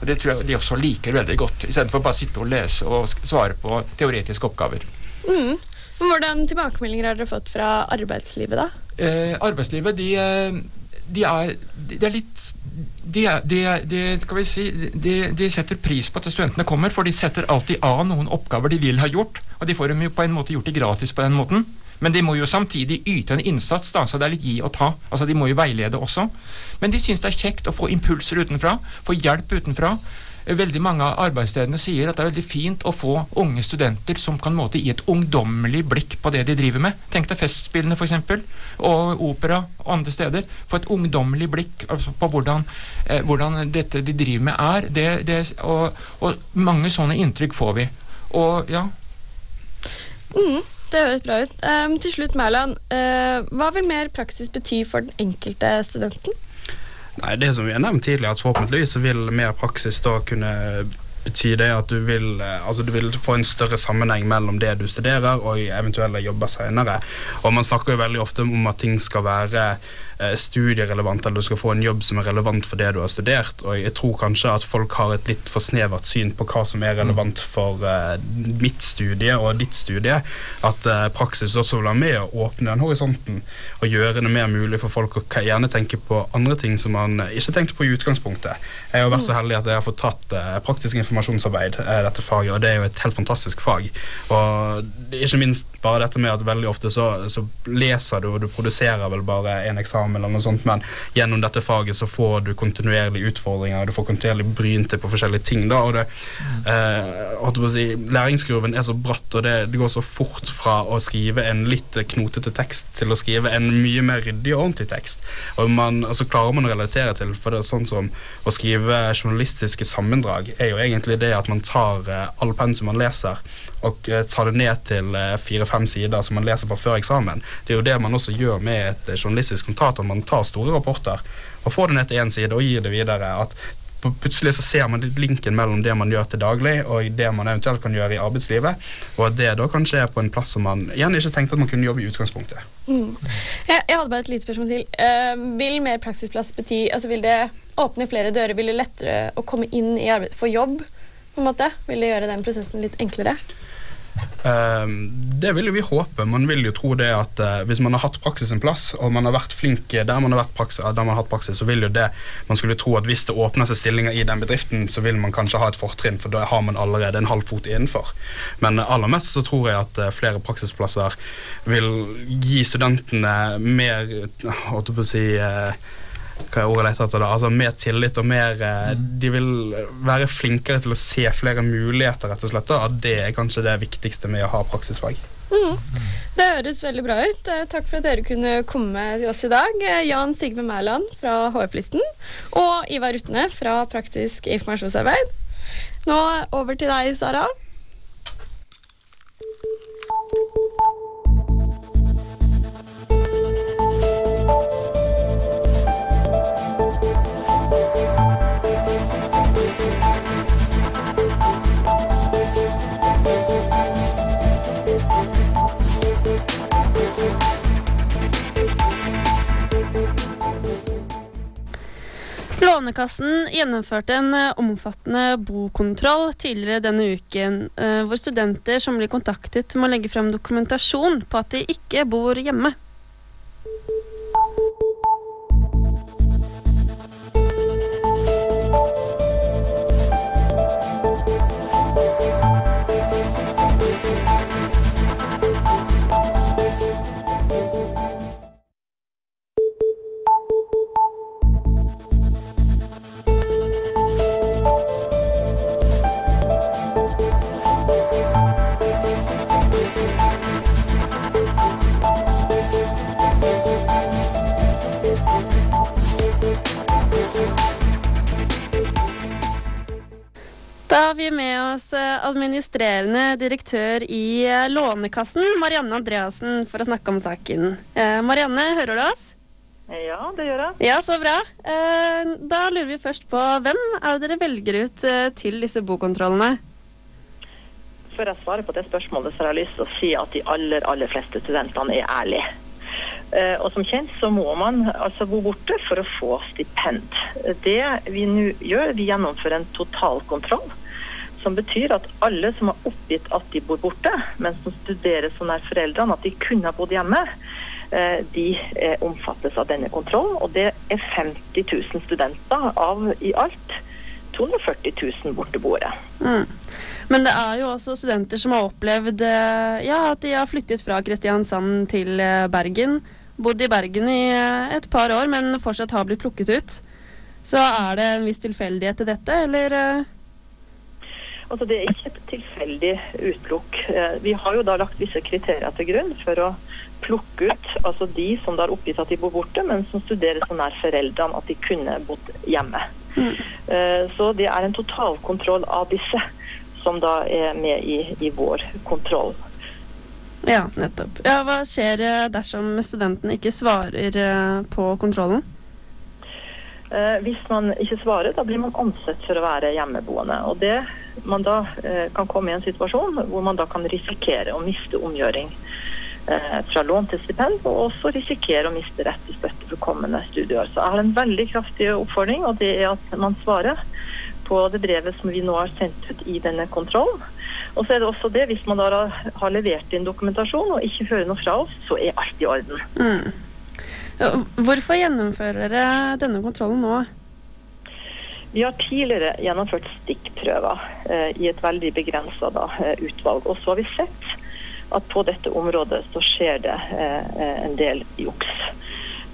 Og Det tror jeg de også liker veldig godt, istedenfor bare å sitte og lese og svare på teoretiske oppgaver. Mm. Hvordan tilbakemeldinger har dere fått fra arbeidslivet, da? eh, arbeidslivet, de, eh, de er de er litt de, de, de, si, de, de setter pris på at studentene kommer, for de setter alltid av noen oppgaver de vil ha gjort, og de får dem jo på en måte gjort det gratis på den måten. Men de må jo samtidig yte en innsats, da, så det er litt gi og ta. Altså De må jo veilede også. Men de syns det er kjekt å få impulser utenfra, få hjelp utenfra. Eh, Veldig mange av arbeidsstedene sier at det er veldig fint å få unge studenter som kan måte gi et ungdommelig blikk på det de driver med. Tenk deg Festspillene f.eks., og opera og andre steder. Få et ungdommelig blikk altså, på hvordan, eh, hvordan dette de driver med er. Det, det, og, og mange sånne inntrykk får vi. Og ja, Mm, det høres bra ut. Um, til slutt, Mæland. Uh, hva vil mer praksis bety for den enkelte studenten? Nei, det som vi har nevnt tidligere, at forhåpentligvis vil mer praksis da kunne bety det at du vil, eh, altså du vil få en større sammenheng mellom det du studerer og eventuelle jobber senere. Og man snakker jo veldig ofte om at ting skal være studierelevant, eller du skal få en jobb som er relevant for det du har studert. Og jeg tror kanskje at folk har et litt for snevert syn på hva som er relevant for uh, mitt studie og ditt studie. At uh, praksis også vil være med å åpne den horisonten og gjøre det mer mulig for folk å gjerne tenke på andre ting som man eh, ikke tenkte på i utgangspunktet. Jeg har vært så heldig at jeg har fått tatt uh, praktisk informasjonsarbeid, eh, dette faget, og det er jo et helt fantastisk fag. Og ikke minst bare dette med at veldig ofte så, så leser du, og du produserer vel bare en eksamen eller noe sånt, men gjennom dette faget så får du kontinuerlige utfordringer, du får kontinuerlig bryn til på forskjellige ting. da, og det, eh, si, Læringskurven er så bratt, og det, det går så fort fra å skrive en litt knotete tekst til å skrive en mye mer ryddig og ordentlig tekst. Og, man, og så klarer man å relatere til, for det er sånn som å skrive journalistiske sammendrag er jo egentlig det at man tar eh, all pensum man leser, og ta det ned til eh, fire-fem sider som man leser på før eksamen. Det er jo det man også gjør med et eh, journalistisk notat, at man tar store rapporter og får det ned til én side og gir det videre. at Plutselig så ser man linken mellom det man gjør til daglig og det man eventuelt kan gjøre i arbeidslivet, og at det da kanskje er på en plass som man igjen ikke tenkte at man kunne jobbe i utgangspunktet. Mm. Jeg, jeg hadde bare et lite spørsmål til. Uh, vil mer praksisplass bety altså Vil det åpne flere dører? Vil det lettere å komme inn i arbeid for jobb? på en måte? Vil det gjøre den prosessen litt enklere? Ehm, det vil jo vi håpe. Man vil jo tro det at eh, hvis man har hatt praksis en plass, og man har vært flink der man har, praksis, der man har hatt praksis, så vil jo det Man skulle tro at hvis det åpner seg stillinger i den bedriften, så vil man kanskje ha et fortrinn, for da har man allerede en halv fot innenfor. Men aller mest så tror jeg at eh, flere praksisplasser vil gi studentene mer Holdt jeg på å si eh, hva er ordet jeg leter etter da? Altså Mer tillit og mer mm. De vil være flinkere til å se flere muligheter, rett og slett. da. Det er kanskje det viktigste med å ha praksisfag. Mm. Det høres veldig bra ut. Eh, Takk for at dere kunne komme til oss i dag. Eh, Jan Sigve Mæland fra HF-listen og Ivar Rutne fra Praktisk informasjonsarbeid. Nå over til deg, Sara. Lånekassen gjennomførte en eh, omfattende bokontroll tidligere denne uken, eh, hvor studenter som blir kontaktet må legge frem dokumentasjon på at de ikke bor hjemme. Administrerende direktør i eh, Lånekassen, Marianne Andreassen, for å snakke om saken. Eh, Marianne, hører du oss? Ja, det gjør jeg. Ja, så bra. Eh, Da lurer vi først på hvem er det dere velger ut til disse bokontrollene? Før jeg svarer på det spørsmålet, så har jeg lyst til å si at de aller, aller fleste studentene er ærlige. Og som kjent så må man altså bo borte for å få stipend. Det vi nå gjør, vi gjennomfører en totalkontroll. Som betyr at alle som har oppgitt at de bor borte, men som studerer så nær foreldrene at de kunne ha bodd hjemme, eh, de eh, omfattes av denne kontrollen. Og det er 50 000 studenter av i alt 240 000 borteboere. Mm. Men det er jo også studenter som har opplevd eh, ja, at de har flyttet fra Kristiansand til Bergen. Bodd i Bergen i et par år, men fortsatt har blitt plukket ut. Så er det en viss tilfeldighet til dette, eller? Eh? Altså Det er ikke et tilfeldig utelukk. Eh, Vi har jo da lagt visse kriterier til grunn for å plukke ut altså de som det har oppgitt at de bor borte, men som studerer så nær foreldrene at de kunne bodd hjemme. Mm. Så det er en totalkontroll av disse som da er med i, i vår kontroll. Ja, nettopp. Ja, hva skjer eh, dersom studentene ikke svarer eh, på kontrollen? Eh, Hvis man ikke svarer, da blir man ansett for å være hjemmeboende. Og det man da eh, kan komme i en situasjon hvor man da kan risikere å miste omgjøring eh, fra lån til stipend, og også risikere å miste rett til støtte for kommende studieår. Så jeg har en veldig kraftig oppfordring, og det er at man svarer på det brevet som vi nå har sendt ut i denne kontrollen. Og så er det også det, hvis man da har- levert inn dokumentasjon og ikke hører noe fra oss, så er alt i orden. Mm. Hvorfor gjennomfører dere denne kontrollen nå? Vi har tidligere gjennomført stikkprøver eh, i et veldig begrensa eh, utvalg. Og så har vi sett at på dette området så skjer det eh, en del juks.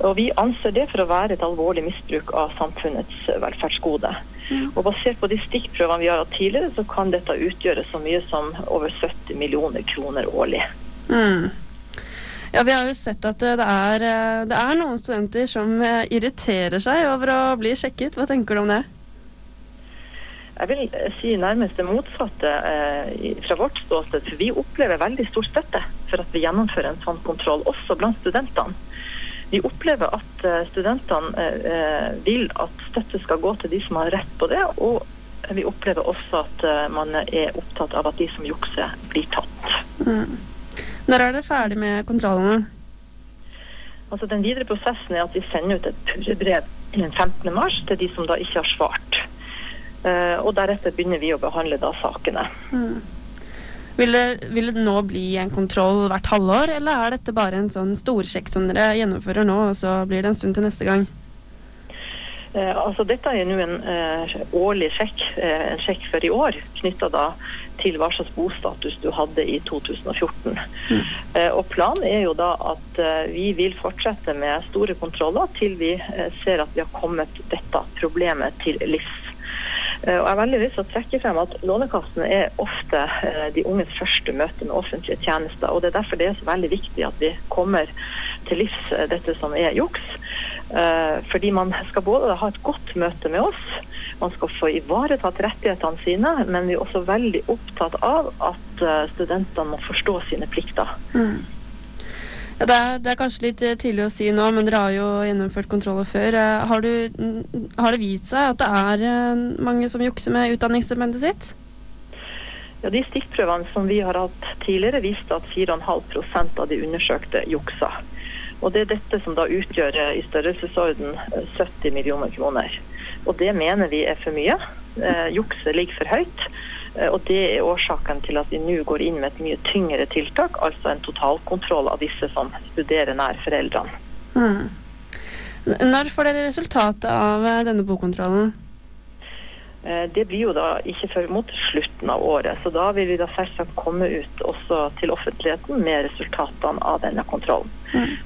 Og Vi anser det for å være et alvorlig misbruk av samfunnets velferdsgode. Og Basert på de stikkprøvene vi har hatt tidligere, så kan dette utgjøre så mye som over 70 millioner kroner årlig. Mm. Ja, vi har jo sett at det er, det er noen studenter som irriterer seg over å bli sjekket. Hva tenker du om det? Jeg vil eh, si nærmest det motsatte eh, fra vårt ståsted. For vi opplever veldig stor støtte for at vi gjennomfører en sånn kontroll, også blant studentene. Vi opplever at eh, studentene eh, eh, vil at støtte skal gå til de som har rett på det. Og vi opplever også at man er opptatt av at de som jukser, blir tatt. Mm. Når er dere ferdig med kontrollene? Altså Den videre prosessen er at vi sender ut et purrebrev den 15. mars til de som da ikke har svart. Eh, og deretter begynner vi å behandle da sakene. Mm. Vil, det, vil det nå bli en kontroll hvert halvår, eller er dette bare en sånn storsjekk som dere gjennomfører nå, og så blir det en stund til neste gang? Eh, altså Dette er nå en eh, årlig sjekk, eh, en sjekk for i år, knytta til hva slags bostatus du hadde i 2014. Eh, og Planen er jo da at eh, vi vil fortsette med store kontroller til vi ser at vi har kommet dette problemet til livs. Eh, Og jeg har veldig lyst til å trekke frem at Lånekassen er ofte eh, de unges første møte med offentlige tjenester. og Det er derfor det er så veldig viktig at vi kommer til livs eh, dette som er juks. Fordi man skal både ha et godt møte med oss, man skal få ivaretatt rettighetene sine, men vi er også veldig opptatt av at studentene må forstå sine plikter. Mm. Ja, det, er, det er kanskje litt eh, tidlig å si nå, men dere har jo gjennomført kontroller før. Eh, Har, du, mm, har det vist seg at det er eh, mange som jukser med utdanningsstipendet sitt? Ja, de stikkprøvene som vi har hatt tidligere, viste at 4,5 av de undersøkte juksa. Og Det er dette som da utgjør i størrelsesorden eh, 70 millioner kroner. Og Det mener vi er for mye. Eh, Jukset ligger for høyt. Eh, Og Det er årsaken til at vi nå går inn med et mye tyngre tiltak, altså en totalkontroll av disse som studerer nær foreldrene. Mm. Når får dere resultatet av eh, denne bokontrollen? Eh, Det blir jo da ikke før mot slutten av året, så da vil vi da selvsagt komme ut også til offentligheten med resultatene av denne kontrollen.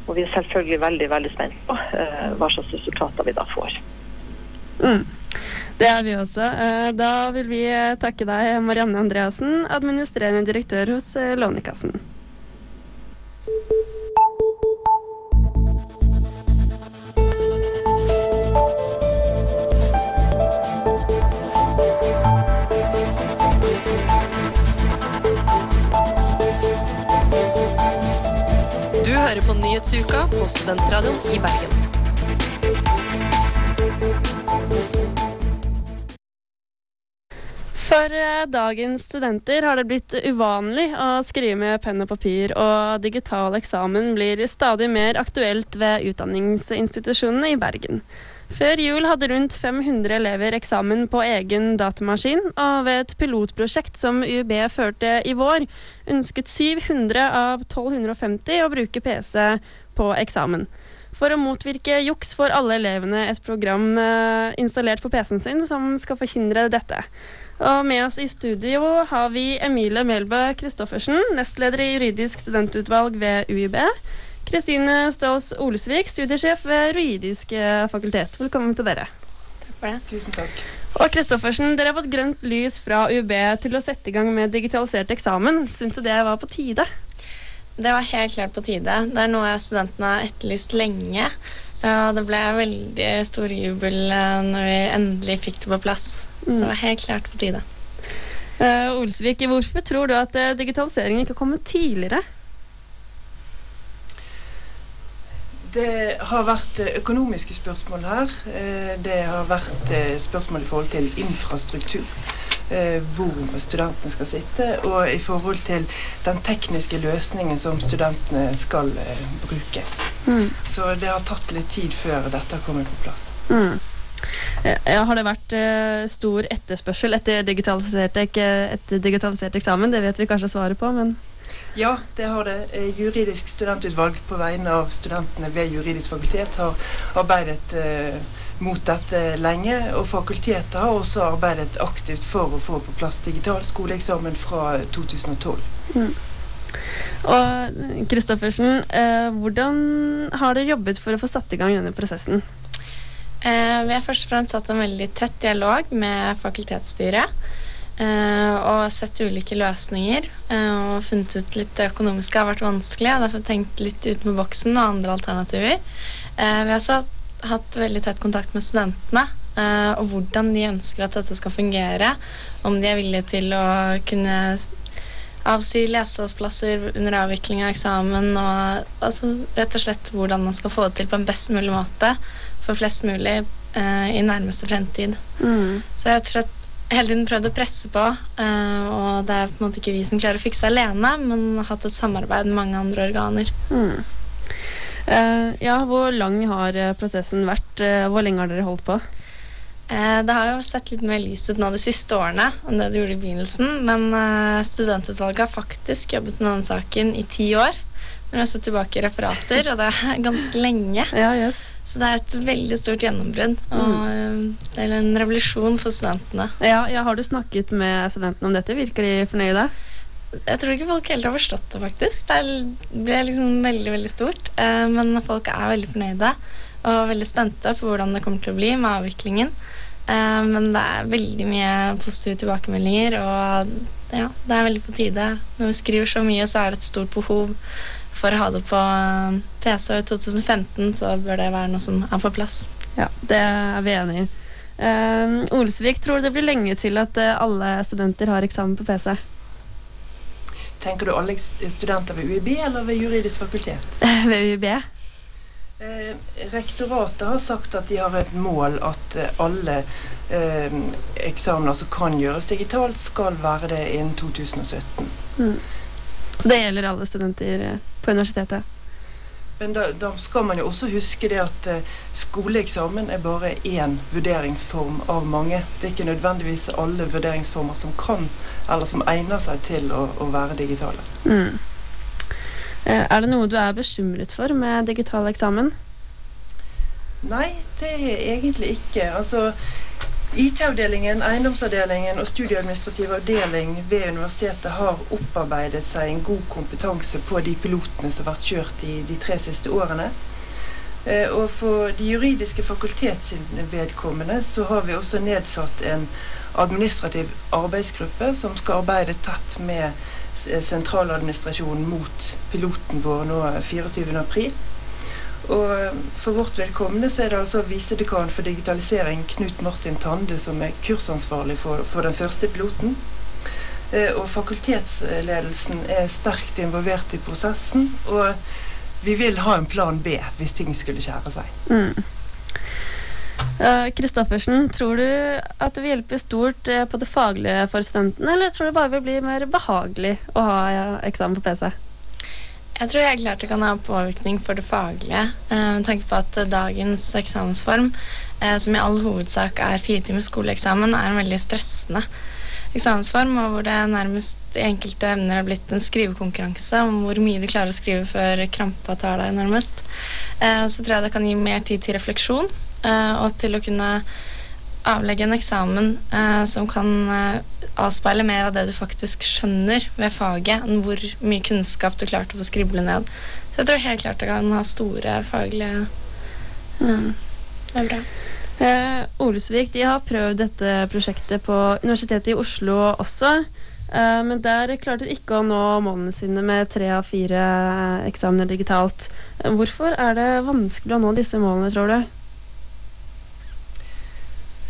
Og vi er selvfølgelig veldig veldig spent på hva slags resultater vi da får. Mm. Det er vi også. Eh, da vil vi eh, takke deg, Marianne Andreassen, administrerende direktør hos eh, Lånekassen. Du hører på Nyhetsuka på Studentradioen i Bergen. For eh, dagens studenter har det blitt uvanlig å skrive med penn og papir, og digital eksamen blir stadig mer aktuelt ved utdanningsinstitusjonene i Bergen. Før jul hadde rundt 500 elever eksamen på egen datamaskin, og ved et pilotprosjekt som UiB førte i vår, ønsket 700 av 1250 å bruke PC på eksamen. For å motvirke juks får alle elevene et program eh, installert på PC-en sin som skal forhindre dette. Og med oss i studio har vi Emilie Melbø Christoffersen, nestleder i juridisk studentutvalg ved UiB. Kristine Ståls Olesvik, studiesjef ved juridisk eh, fakultet. Velkommen til dere. Takk for det. Tusen takk. Og Kristoffersen, dere har fått grønt lys fra UiB til å sette i gang med digitalisert eksamen. Syns du det var på tide? Det var helt klart på tide. Det er noe studentene har etterlyst lenge. Og det ble veldig stor jubel eh, når vi endelig fikk det på plass. Så det var helt klart på tide. Uh, Olsvik, hvorfor tror du at uh, digitaliseringen ikke har kommet tidligere? Det har vært eh, økonomiske spørsmål her. Eh, Det har vært spørsmål i forhold til infrastruktur. eh, Hvor studentene skal sitte, og i forhold til den tekniske løsningen som studentene skal bruke. Mm. Så det har tatt litt tid før dette har kommet på plass. Mm. Ja, har det vært uh, stor etterspørsel etter digitalisert, etter digitalisert eksamen? Det vet vi kanskje svaret på, men Ja, det har det. Eh, Juridisk studentutvalg på vegne av studentene ved juridisk fakultet har arbeidet eh, mot dette lenge. Og fakultetet har også arbeidet aktivt for å få på plass digital skoleeksamen fra 2012. mm. Og Kristoffersen, eh, hvordan har dere jobbet for å få satt i gang denne prosessen? Eh, vi har først og fremst hatt en veldig tett dialog med fakultetsstyret. eh, og sett ulike løsninger. eh, og funnet ut litt det økonomiske har vært vanskelig. Og derfor tenkt litt utenfor boksen og andre alternativer. Eh, vi har også hatt- veldig tett kontakt med studentene. eh, og hvordan de ønsker at dette skal fungere. Om de er villige til å kunne avsi lesehåndsplasser under avvikling av eksamen. Og altså, rett og slett hvordan man skal få det til på en best mulig måte for flest mulig eh, i nærmeste fremtid. Mm. Så jeg har rett og slett hele tiden prøvd å presse på, eh, og det er på en måte ikke vi som klarer å fikse alene, men har hatt et samarbeid med mange andre organer. Mm. Eh, ja, hvor lang har eh, prosessen vært? Eh, hvor lenge har dere holdt på? Eh, det har jo sett litt mer lyst ut nå de siste årene enn det det gjorde i begynnelsen, men studentutvalget har faktisk jobbet med denne saken i ti år. Når har sett tilbake i referater, og det er ganske lenge. Så det er et veldig stort gjennombrudd, og mm. det er en revolusjon for studentene. Ja, ja, Har du snakket med studentene om dette? Virker de fornøyde? Jeg tror ikke folk helt har forstått det, faktisk. Det ble liksom veldig, veldig stort. Eh, men folk er veldig fornøyde og veldig spente på hvordan det kommer til å bli med avviklingen. Eh, men det er veldig mye positive tilbakemeldinger, og ja, det er veldig på tide. Når vi skriver så mye, så er det et stort behov for å ha det på PC, og i 2015 så bør det være noe som er på plass. Ja, det er vi enig i. Eh, Olsvik, tror du det blir lenge til at eh, alle studenter har eksamen på PC? Tenker du alle studenter ved UiB eller ved juridisk fakultet? Ved UiB? Eh, rektoratet har sagt at de har et mål at eh, alle eh, eksamener som kan gjøres digitalt, skal være det innen 2017. Mm. Så det gjelder alle studenter eh, på universitetet? Men da, da skal man jo også huske det at eh, skoleeksamen er bare én vurderingsform av mange. Det er ikke nødvendigvis alle vurderingsformer som kan, eller som egner seg til å, å være digitale. Mm. Eh, Er det noe du er bekymret for med digital eksamen? Nei, det er egentlig ikke. Altså, IT-avdelingen, eiendomsavdelingen og studieadministrativ avdeling ved universitetet har opparbeidet seg en god kompetanse på de pilotene som har vært kjørt i de tre siste årene. Eh, Og for de juridiske fakultets vedkommende så har vi også nedsatt en administrativ arbeidsgruppe som skal arbeide tett med sentraladministrasjonen mot piloten vår nå 24. Og for vårt vedkommende så er det altså visedekan for digitalisering Knut Martin Tande som er kursansvarlig for, for den første piloten. Eh, Og fakultetsledelsen er sterkt involvert i prosessen. Og vi vil ha en plan B hvis ting skulle skjære seg. Mm. Kristoffersen, tror du at det vil hjelpe stort eh, på det faglige for studentene, eller tror du bare vil bli mer behagelig å ha eksamen på PC? Jeg tror helt klart det kan ha påvirkning for det faglige. Eh, med tanke på at dagens eksamensform, eh, som i all hovedsak er fire timers skoleeksamen, er en veldig stressende eksamensform, og hvor det nærmest i enkelte emner er blitt en skrivekonkurranse om hvor mye du klarer å skrive før krampa tar deg, nærmest. Så tror jeg det kan gi mer tid til refleksjon Eh, og til å kunne avlegge en eksamen eh, som kan eh, avspeile mer av det du faktisk skjønner ved faget, enn hvor mye kunnskap du klarte å få skrible ned. Så jeg tror helt klart det kan ha store faglige mm. Det er bra. Eh, Olesvik de har prøvd dette prosjektet på Universitetet i Oslo også. Eh, men der klarte de ikke å nå målene sine med tre av fire eksamener digitalt. Hvorfor er det vanskelig å nå disse målene, tror du?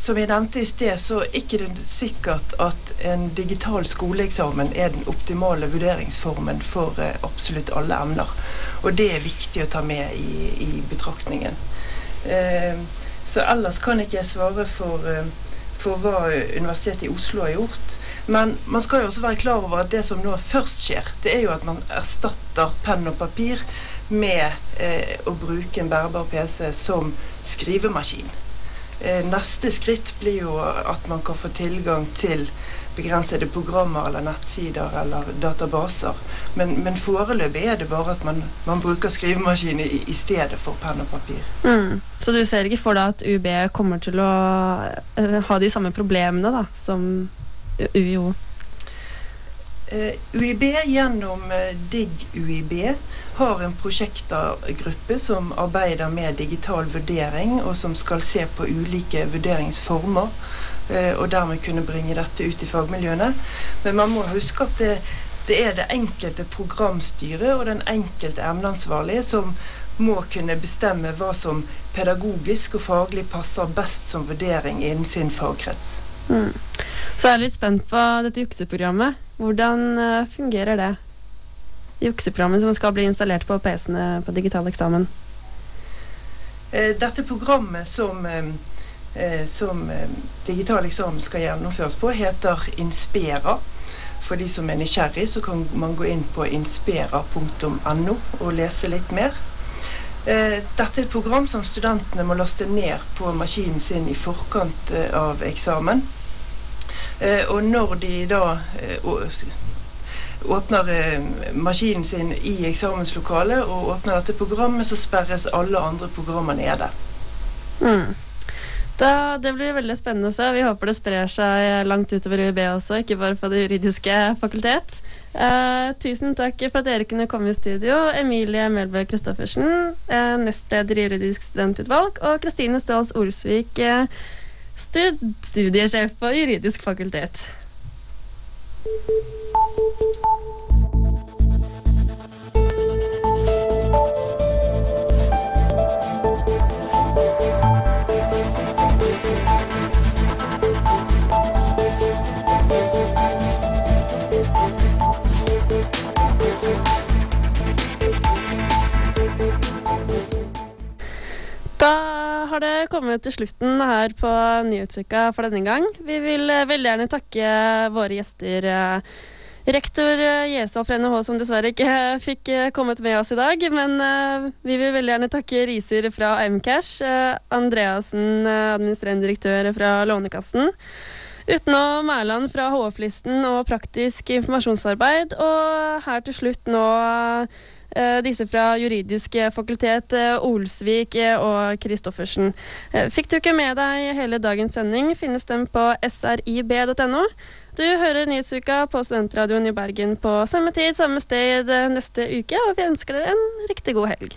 Som jeg nevnte i sted, så er ikke det sikkert at en digital skoleeksamen er den optimale vurderingsformen for eh, absolutt alle emner. Og det er viktig å ta med i, i betraktningen. Eh, så ellers kan ikke jeg svare for, eh, for hva Universitetet i Oslo har gjort. Men man skal jo også være klar over at det som nå først skjer, det er jo at man erstatter penn og papir med eh, å bruke en bærbar PC som skrivemaskin. Eh, neste skritt blir jo at man kan få tilgang til begrensede programmer eller nettsider eller databaser. Men, men foreløpig er det bare at man, man bruker skrivemaskin i, i, stedet for penn og papir. Mm. Så du ser ikke for deg at UB kommer til å uh, ha de samme problemene da, som UiO? Uh, UiB gjennom uh, DIG-UiB har en prosjektgruppe som arbeider med digital vurdering, og som skal se på ulike vurderingsformer. Eh, og dermed kunne bringe dette ut i fagmiljøene. Men man må huske at det, det er det enkelte programstyret og den enkelte emneansvarlige som må kunne bestemme hva som pedagogisk og faglig passer best som vurdering innen sin fagkrets. Mm. Så jeg er litt spent på dette jukseprogrammet. Hvordan uh, fungerer det? jukseprogrammet som skal bli installert på PC-ene på digital eksamen? Eh, dette programmet som, eh, eh, som digital eksamen skal gjennomføres på, heter Inspera. For de som er nysgjerrig, så kan man gå inn på inspera.no og lese litt mer. Dette er et program som studentene må laste ned på maskinen sin i forkant av eksamen. Og når de da åpner eh, maskinen sin i eksamenslokalet og åpner dette programmet, så sperres alle andre programmer nede. Mm. Da, det blir veldig spennende å se. Vi håper det sprer seg langt utover UiB også, ikke bare på Det juridiske fakultet. Eh, tusen takk for at dere kunne komme i studio. Emilie Melbø Christoffersen, eh, nestleder i Juridisk studentutvalg, og Kristine Ståls Olsvik, eh, stud studiesjef på Juridisk fakultet. Har det kommet til slutten her på Nyhetsuka for denne gang. Vi vil eh, veldig gjerne takke våre gjester. Eh, rektor eh, Jesal fra NHH, som dessverre ikke fikk kommet med oss i dag. Men vi vil veldig gjerne takke Riser fra Mcash, Andreassen, administrerende direktør fra Lånekassen. Utenom Mæland fra HF-listen og praktisk informasjonsarbeid. Og her til slutt nå disse fra juridisk fakultet, eh, Olsvik eh, og Christoffersen. Fikk du ikke med deg hele dagens sending, finnes den på srib.no. Du hører Nyhetsuka på Studentradioen i Bergen på samme tid, samme sted neste uke, og vi ønsker dere en riktig god helg.